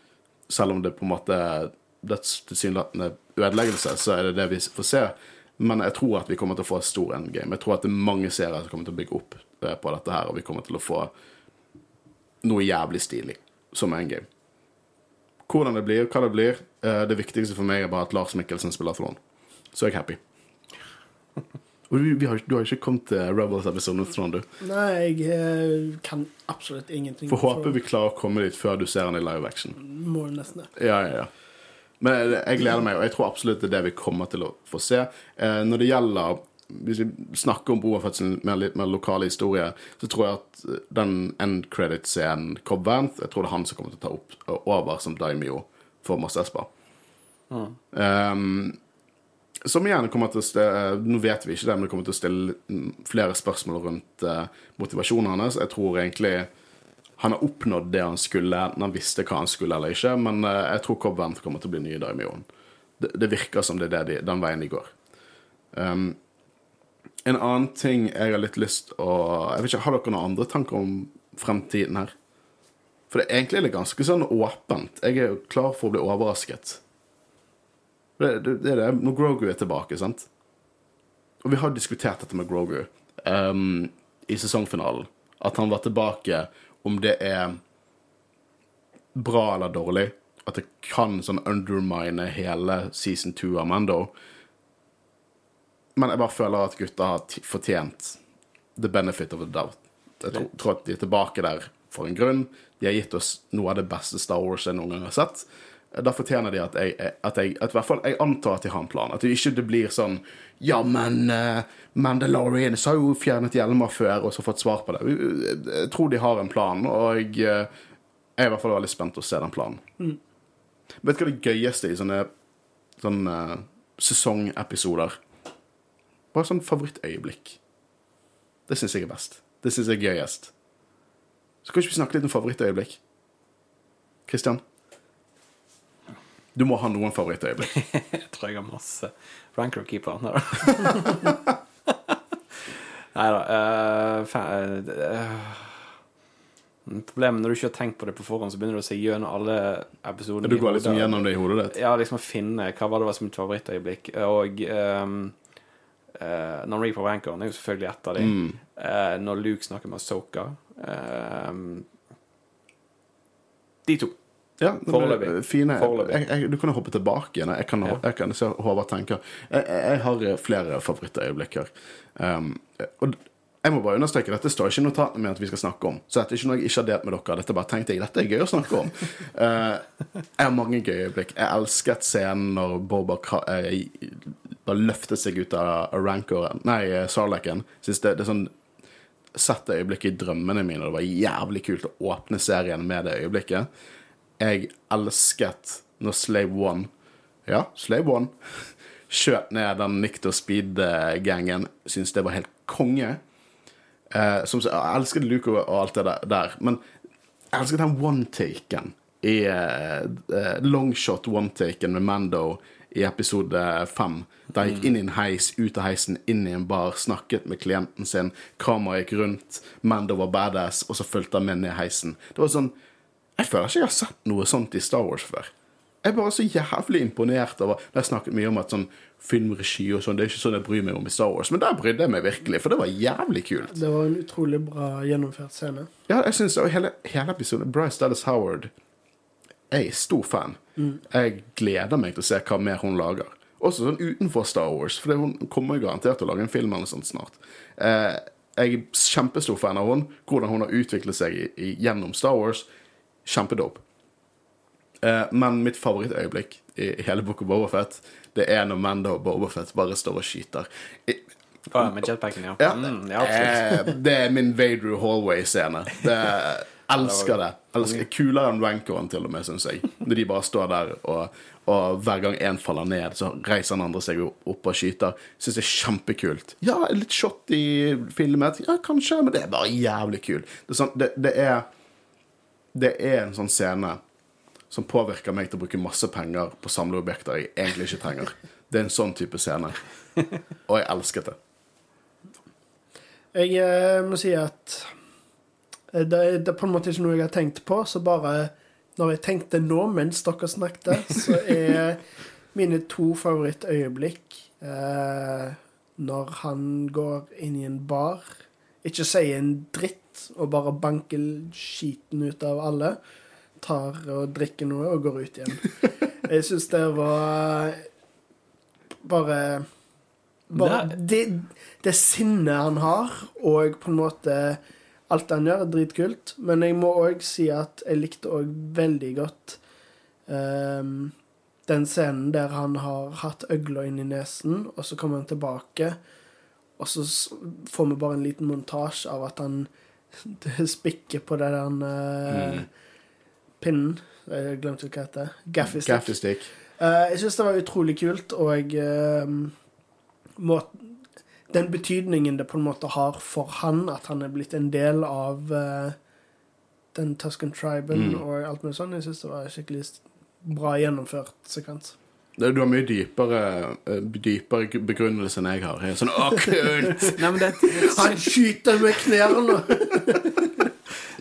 Selv om det på en måte tilsynelatende ødeleggelse, så er det det vi får se. Men jeg tror at vi kommer til å få et stor endgame. Jeg tror at det er mange serier som kommer til å bygge opp eh, på dette her, og vi kommer til å få noe jævlig stilig som endgame. Hvordan det blir, hva det blir eh, Det viktigste for meg er bare at Lars Mikkelsen spiller Thrawn. Så er jeg happy. Og du, har, du har ikke kommet til Rebels-episoden, Trond, du. Nei, jeg eh, kan absolutt ingenting. Får håpe vi klarer å komme dit før du ser den i live action. Må nesten det. Ja, ja, ja. Men jeg gleder meg, og jeg tror absolutt det er det vi kommer til å få se. Eh, når det gjelder Hvis vi snakker om Boafødselen med litt mer lokale historier, så tror jeg at den end credit-scenen Cobb Vanth Jeg tror det er han som kommer til å ta opp over som Daimyo for Mas Espa. Um, som igjen kommer til å stille Nå vet vi ikke det, men det kommer til å stille mm, flere spørsmål rundt uh, motivasjonen hans. Jeg tror egentlig han har oppnådd det han skulle, han visste hva han skulle eller ikke. Men uh, jeg tror Cobb Vanth kommer til å bli nye Daimyoen. Det, det virker som det er det de, den veien de går. Um, en annen ting jeg har litt lyst å Jeg vet ikke, Har dere noen andre tanker om fremtiden her? For det er egentlig ganske sånn åpent. Jeg er jo klar for å bli overrasket. Det, det, det er det når Grogu er tilbake, sant? Og vi har diskutert dette med Grogu um, i sesongfinalen. At han var tilbake, om det er bra eller dårlig. At det kan sånn undermine hele season 2 av Mando. Men jeg bare føler at gutta har fortjent the benefit of the doubt. Jeg tror, tror at de er tilbake der for en grunn. De har gitt oss noe av det beste Star Wars jeg noen gang har sett. Da fortjener de at jeg, at jeg at i hvert fall, jeg antar at de har en plan. At det ikke blir sånn Ja, men uh, så har jo fjernet hjelmer før, og så fått svar på det. Jeg tror de har en plan, og jeg, eh, jeg er i hvert fall veldig spent å se den planen. Vet du hva det gøyeste i sånne, sånne eh, sesongepisoder Bare sånn favorittøyeblikk. Det syns jeg er best. Det syns jeg er gøyest. Så kan ikke vi snakke litt om favorittøyeblikk? Kristian? Du må ha noen favorittøyeblikk. Jeg tror jeg har masse. Ranker keeper. Nei da. Uh, eh, Problemet når du ikke har tenkt på det på forhånd, så begynner du å se gjennom alle episodene. Du går liksom gjennom det i hodet ditt. Ja, liksom å finne hva var det var som mitt favorittøyeblikk. Og um, uh, når Reaper Wanker er jo selvfølgelig ett av dem. Mm. Uh, når Luke snakker med Soka. de to. Ja, Foreløpig. Fine. Foreløpig. Jeg, jeg, du kan jo hoppe tilbake igjen. Jeg kan, Ja. jeg kan se Håvard tenker. Jeg, jeg, jeg har flere favorittøyeblikk her. Um, og jeg må bare understreke, dette står ikke i notatene mine at vi skal snakke om. Så dette er ikke noe jeg ikke har delt med dere. Dette bare tenkte jeg, dette er gøy å snakke om. Uh, jeg har mange gøye øyeblikk. Jeg elsket scenen når Boba eh, bare løftet seg ut av rancoren Nei, Sarlaken. Synes det, det er sånn Sett det øyeblikket i drømmene mine, og det var jævlig kult å åpne serien med det øyeblikket. Jeg elsket når Slave One Ja, Slave One skjøt ned den Nicto Speed-gangen. Syns det var helt konge. Eh, som, jeg elsket Luke og alt det der, der men jeg elsket den one-taken i eh, eh, longshot one-taken med Mando i episode fem. Da han gikk inn i en heis, ut av heisen, inn i en bar, snakket med klienten sin, kameraet gikk rundt, Mando var badass, og så fulgte han med ned heisen. Det var sånn Jeg føler ikke jeg har sett noe sånt i Star Wars før. Jeg er bare så jævlig imponert over Det har snakket mye om at sånn filmregi og sånn, det er ikke sånn jeg bryr meg om i Star Wars, men der brydde jeg meg virkelig, for det var jævlig kult. Det var en utrolig bra gjennomført scene. Ja, jeg og hele, hele episoden Bryce Dallas Howard Jeg er stor fan. Jeg gleder meg til å se hva mer hun lager. Også sånn utenfor Star Wars, for hun kommer garantert til å lage en film eller sånt snart. Eh, jeg er kjempestor fan av hun, hvordan hun har utviklet seg i, i, gjennom Star Wars. Kjempedope. Eh, men mitt favorittøyeblikk i hele Book of Bobafett, det er når Mando og Bobafett bare står og skyter. I, oh, ja, med jetpacken, ja. ja, Mm, ja eh, det er min Vader Hallway-scene. Det- Elsker det. Elsker, kulere enn Rancoren, til og med, syns jeg. Når de bare står der, og, og hver gang én faller ned, så reiser den andre seg opp og skyter. Syns det er kjempekult. Ja, litt shot i filmet. Ja, kanskje, men det er bare jævlig kult. Det sånn, det, det er Det er en sånn scene som påvirker meg til å bruke masse penger på samleobjekter jeg egentlig ikke trenger. Det er en sånn type scene. Og jeg elsket det. Jeg eh, må si at eh, det, det er på en måte ikke noe jeg har tenkt på, så bare når jeg tenkte nå mens dere snakket, så er mine to favorittøyeblikk eh, når han går inn i en bar, ikke sier en dritt og bare banker skiten ut av alle, tar og drikker noe og går ut igjen. Jeg syns det var bare Bare Det- det, det sinnet han har, og på en måte alt han gjør, er dritkult. Men jeg må òg si at jeg likte òg veldig godt um, den scenen der han har hatt øgla inn i nesen, og så kommer han tilbake, og så får vi bare en liten montasje av at han spikker på det der eh, Mm. Pinnen. Jeg glemte hva det heter. Gaffy stick. Gaffy. Eh, jeg syns det var utrolig kult, og uh, må, den betydningen det på en måte har for han, at han er blitt en del av uh, den Tusken triben Mm. og alt mulig sånn, jeg syns det var skikkelig bra gjennomført sekvens. Du har mye dypere, eh, dypere begrunnelse enn jeg har. Jeg er sånn Å, kult! Nei, men det, Han skyter med knærne!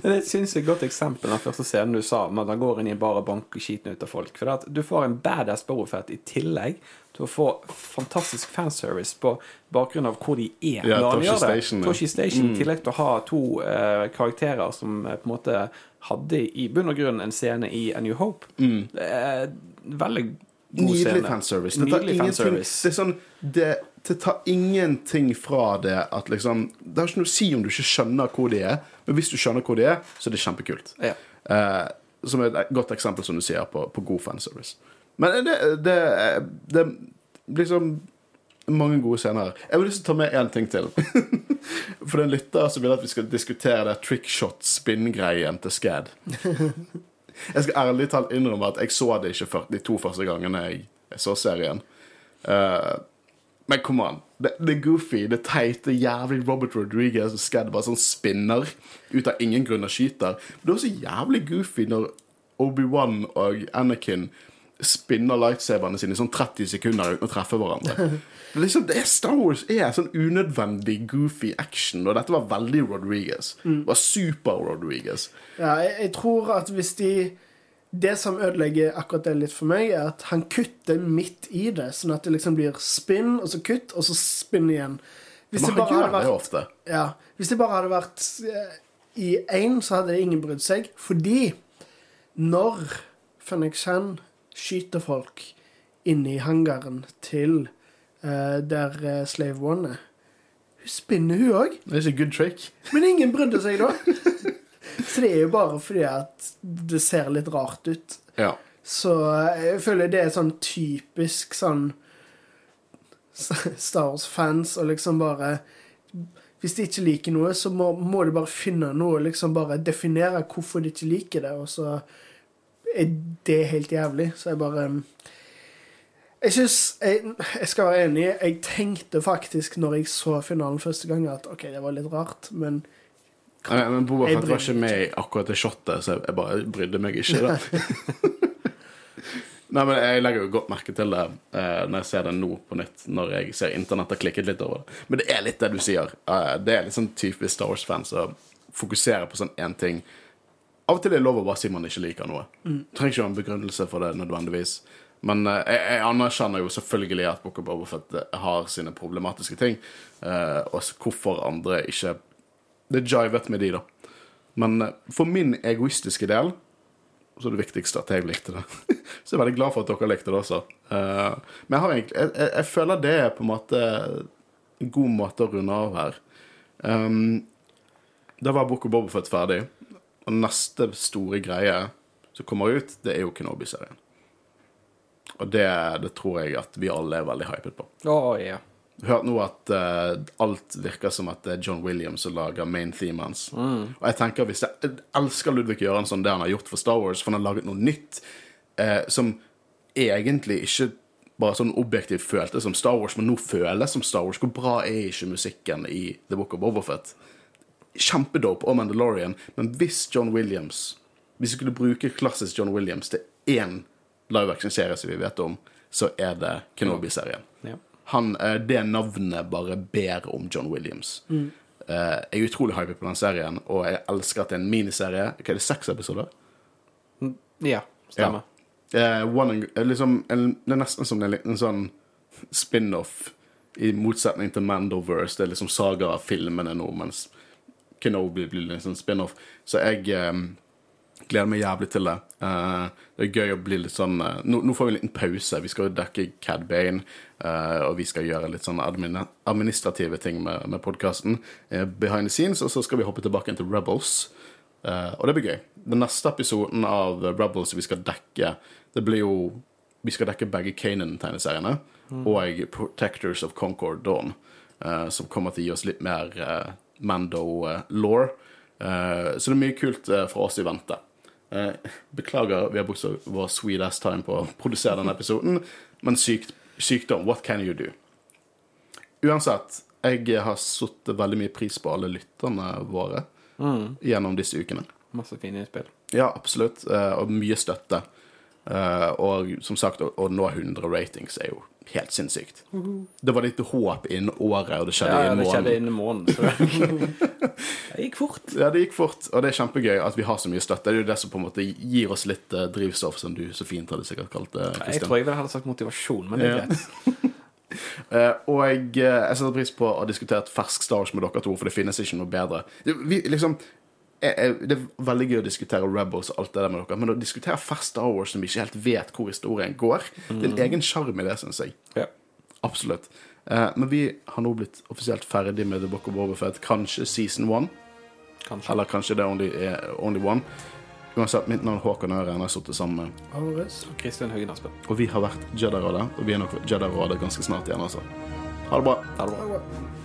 Det er et godt eksempel den første scenen du sa, med at han går inn i en bar og skiten ut av folk. For at du får en badass Bobofet i tillegg til å få fantastisk fanservice på bakgrunn av hvor de er Ja, når han gjør det. Station, ja. Tosche Station, Mm. Tillegg til å ha to uh, karakterer som uh, på en måte hadde i bunn og grunn en scene i A New Hope. Mm. Er veldig god Nydelig scene. fanservice. Nydelig fanservice. Det er sånn det, det tar ingenting fra det at liksom Det har ikke noe å si om du ikke skjønner hvor de er, men hvis du skjønner hvor de er, så er det kjempekult. Ja. Eh, som er et godt eksempel, som du sier, på, på god fanservice. Men det, det, det liksom mange gode scener. Jeg vil lyst til å ta med én ting til. For det er en lytter som vil at vi skal diskutere det trickshot-spinn-greien til Scad. Jeg skal ærlig talt innrømme at jeg så det ikke de to første gangene jeg, jeg så serien. Eh, men kom an. Det, det goofy, det teite, jævlig Robert Rodriguez og Scad bare sånn spinner ut av ingen grunn og skyter. Men det er også jævlig goofy når Obi-Wan og Anakin spinner lightsaberne sine i sånn 30 sekunder uten å treffe hverandre. Det er liksom, det er Star Wars er sånn unødvendig goofy action, og dette var veldig Rodriguez. Det var super Rodriguez. Ja, jeg, jeg tror at hvis de Det som ødelegger akkurat det litt for meg, er at han kutter midt i det, sånn at det liksom blir spinn, og så kutt, og så spinn igjen. Hvis Men det han gjør det vært ofte. Ja, Hvis det bare hadde vært eh, i én, så hadde ingen brydd seg. Fordi når Fennek Shan skyter folk inne i hangaren til eh, der eh, Slave One er Hun spinner, hun òg. Det er ikke good trick. Men ingen brydde seg da. Så det er jo bare fordi at det ser litt rart ut. Ja. Så jeg føler det er sånn typisk sånn Star Wars-fans og liksom bare Hvis de ikke liker noe, så må, må de bare finne noe, liksom bare definere hvorfor de ikke liker det, og så er det helt jævlig. Så jeg bare Jeg syns jeg, jeg skal være enig. Jeg tenkte faktisk når jeg så finalen første gang, at OK, det var litt rart, men Nei, men Boba Fett var ikke med i akkurat det shotet, så jeg bare brydde meg ikke. da Nei, men Jeg legger jo godt merke til det eh, når jeg ser det nå på nytt. Når jeg ser internett har klikket litt over det. Men det er litt det du sier. Eh, det er litt sånn typisk Star Wars-fans å fokusere på sånn én ting. Av og til er det lov å bare si man ikke liker noe. Trenger ikke ha en begrunnelse for det nødvendigvis. Men eh, jeg, jeg anerkjenner jo selvfølgelig at Book of eh, har sine problematiske ting. eh, og hvorfor andre ikke Det jivet med de, da. Men eh, for min egoistiske del så er det viktigste at jeg likte det. så jeg er veldig glad for at dere likte det også. Eh, men jeg, har egentlig, jeg, jeg, jeg føler det er på en måte en god måte å runde av her. Um, da var Book of Bobofet ferdig, og neste store greie som kommer ut, det er jo Kenobi-serien. Og det, det tror jeg at vi alle er veldig hypet på. Å, ja. Hørt nå at uh, alt virker som at det er John Williams som lager main theme hans. Og jeg tenker hvis jeg, jeg elsker Ludvig Göransson det han har gjort for Star Wars, for han har laget noe nytt uh, som egentlig ikke bare sånn objektivt føltes som Star Wars, men nå føles som Star Wars. Hvor bra er ikke musikken i The Book of Overfet? Kjempedope og Mandalorian, men hvis John Williams Hvis vi skulle bruke klassisk John Williams til én live action-serie som vi vet om, så er det Kenobi-serien. Han, eh, det navnet bare ber om John Williams. Eh, jeg er utrolig hypet på den serien, og jeg elsker at det er en miniserie. Hva er det, seks episoder? Ja, stemmer. Eh, one and, eh, liksom, en, det er nesten som en liten sånn spin-off, i motsetning til Mandoverse. Det er liksom saga av filmene nå, mens Kenobi blir liksom spin-off. Så jeg, eh, gleder meg jævlig til det. Uh, det er gøy å bli litt sånn uh, nå, nå får vi en liten pause. Vi skal jo dekke Cad Bane, eh, og vi skal gjøre litt sånn admin administrative ting med, med podkasten behind the scenes, og så skal vi hoppe tilbake til Rebels. Og det blir gøy. Den neste episoden av Rebels vi skal dekke, det blir jo Vi skal dekke begge Kanan-tegneseriene og Protectors of Concord Dawn, som kommer til å gi oss litt mer Mando-law. så det er mye kult for oss i vente. Eh, beklager, vi har brukt vår sweet ass time på å produsere denne episoden, men sykt, sykdom, what can you do? Uansett, jeg har satt veldig mye pris på alle lytterne våre gjennom disse ukene. Masse fine innspill. Ja, absolutt. eh, Og mye støtte. Eh, Og som sagt, å å nå 100 ratings er jo helt sinnssykt. Det var litt håp innen året, og det skjedde Ja, innen det skjedde måneden. innen måneden. Det gikk fort. Ja, det gikk fort, og det er kjempegøy at vi har så mye støtte. Det er jo det som på en måte gir oss litt eh, drivstoff, som du så fint hadde sikkert kalt det. Jeg tror jeg ville hadde sagt motivasjon, men det er greit. Uh, og jeg, uh, jeg setter pris på å ha diskutert fersk Star Wars med dere to, for det finnes ikke noe bedre. Vi, liksom, det er veldig gøy å diskutere Rebels og alt det der med dere, men å diskutere Fast Star Wars som vi ikke helt vet hvor historien går, det er en egen sjarm i det, syns jeg. Ja. Absolutt. Eh, men vi har nå blitt offisielt ferdig med The Book of Overfed. Kanskje season one, Kanskje. eller kanskje det only, er only one. Uansett, mitt navn er Håkon Øren, jeg har sittet sammen med Ares. Kristian Høgen Aspen. Og vi har vært Jedi-rådet, og vi er nok Jedi-rådet ganske snart igjen, altså. Ha det bra. Ha det bra. Ha det bra.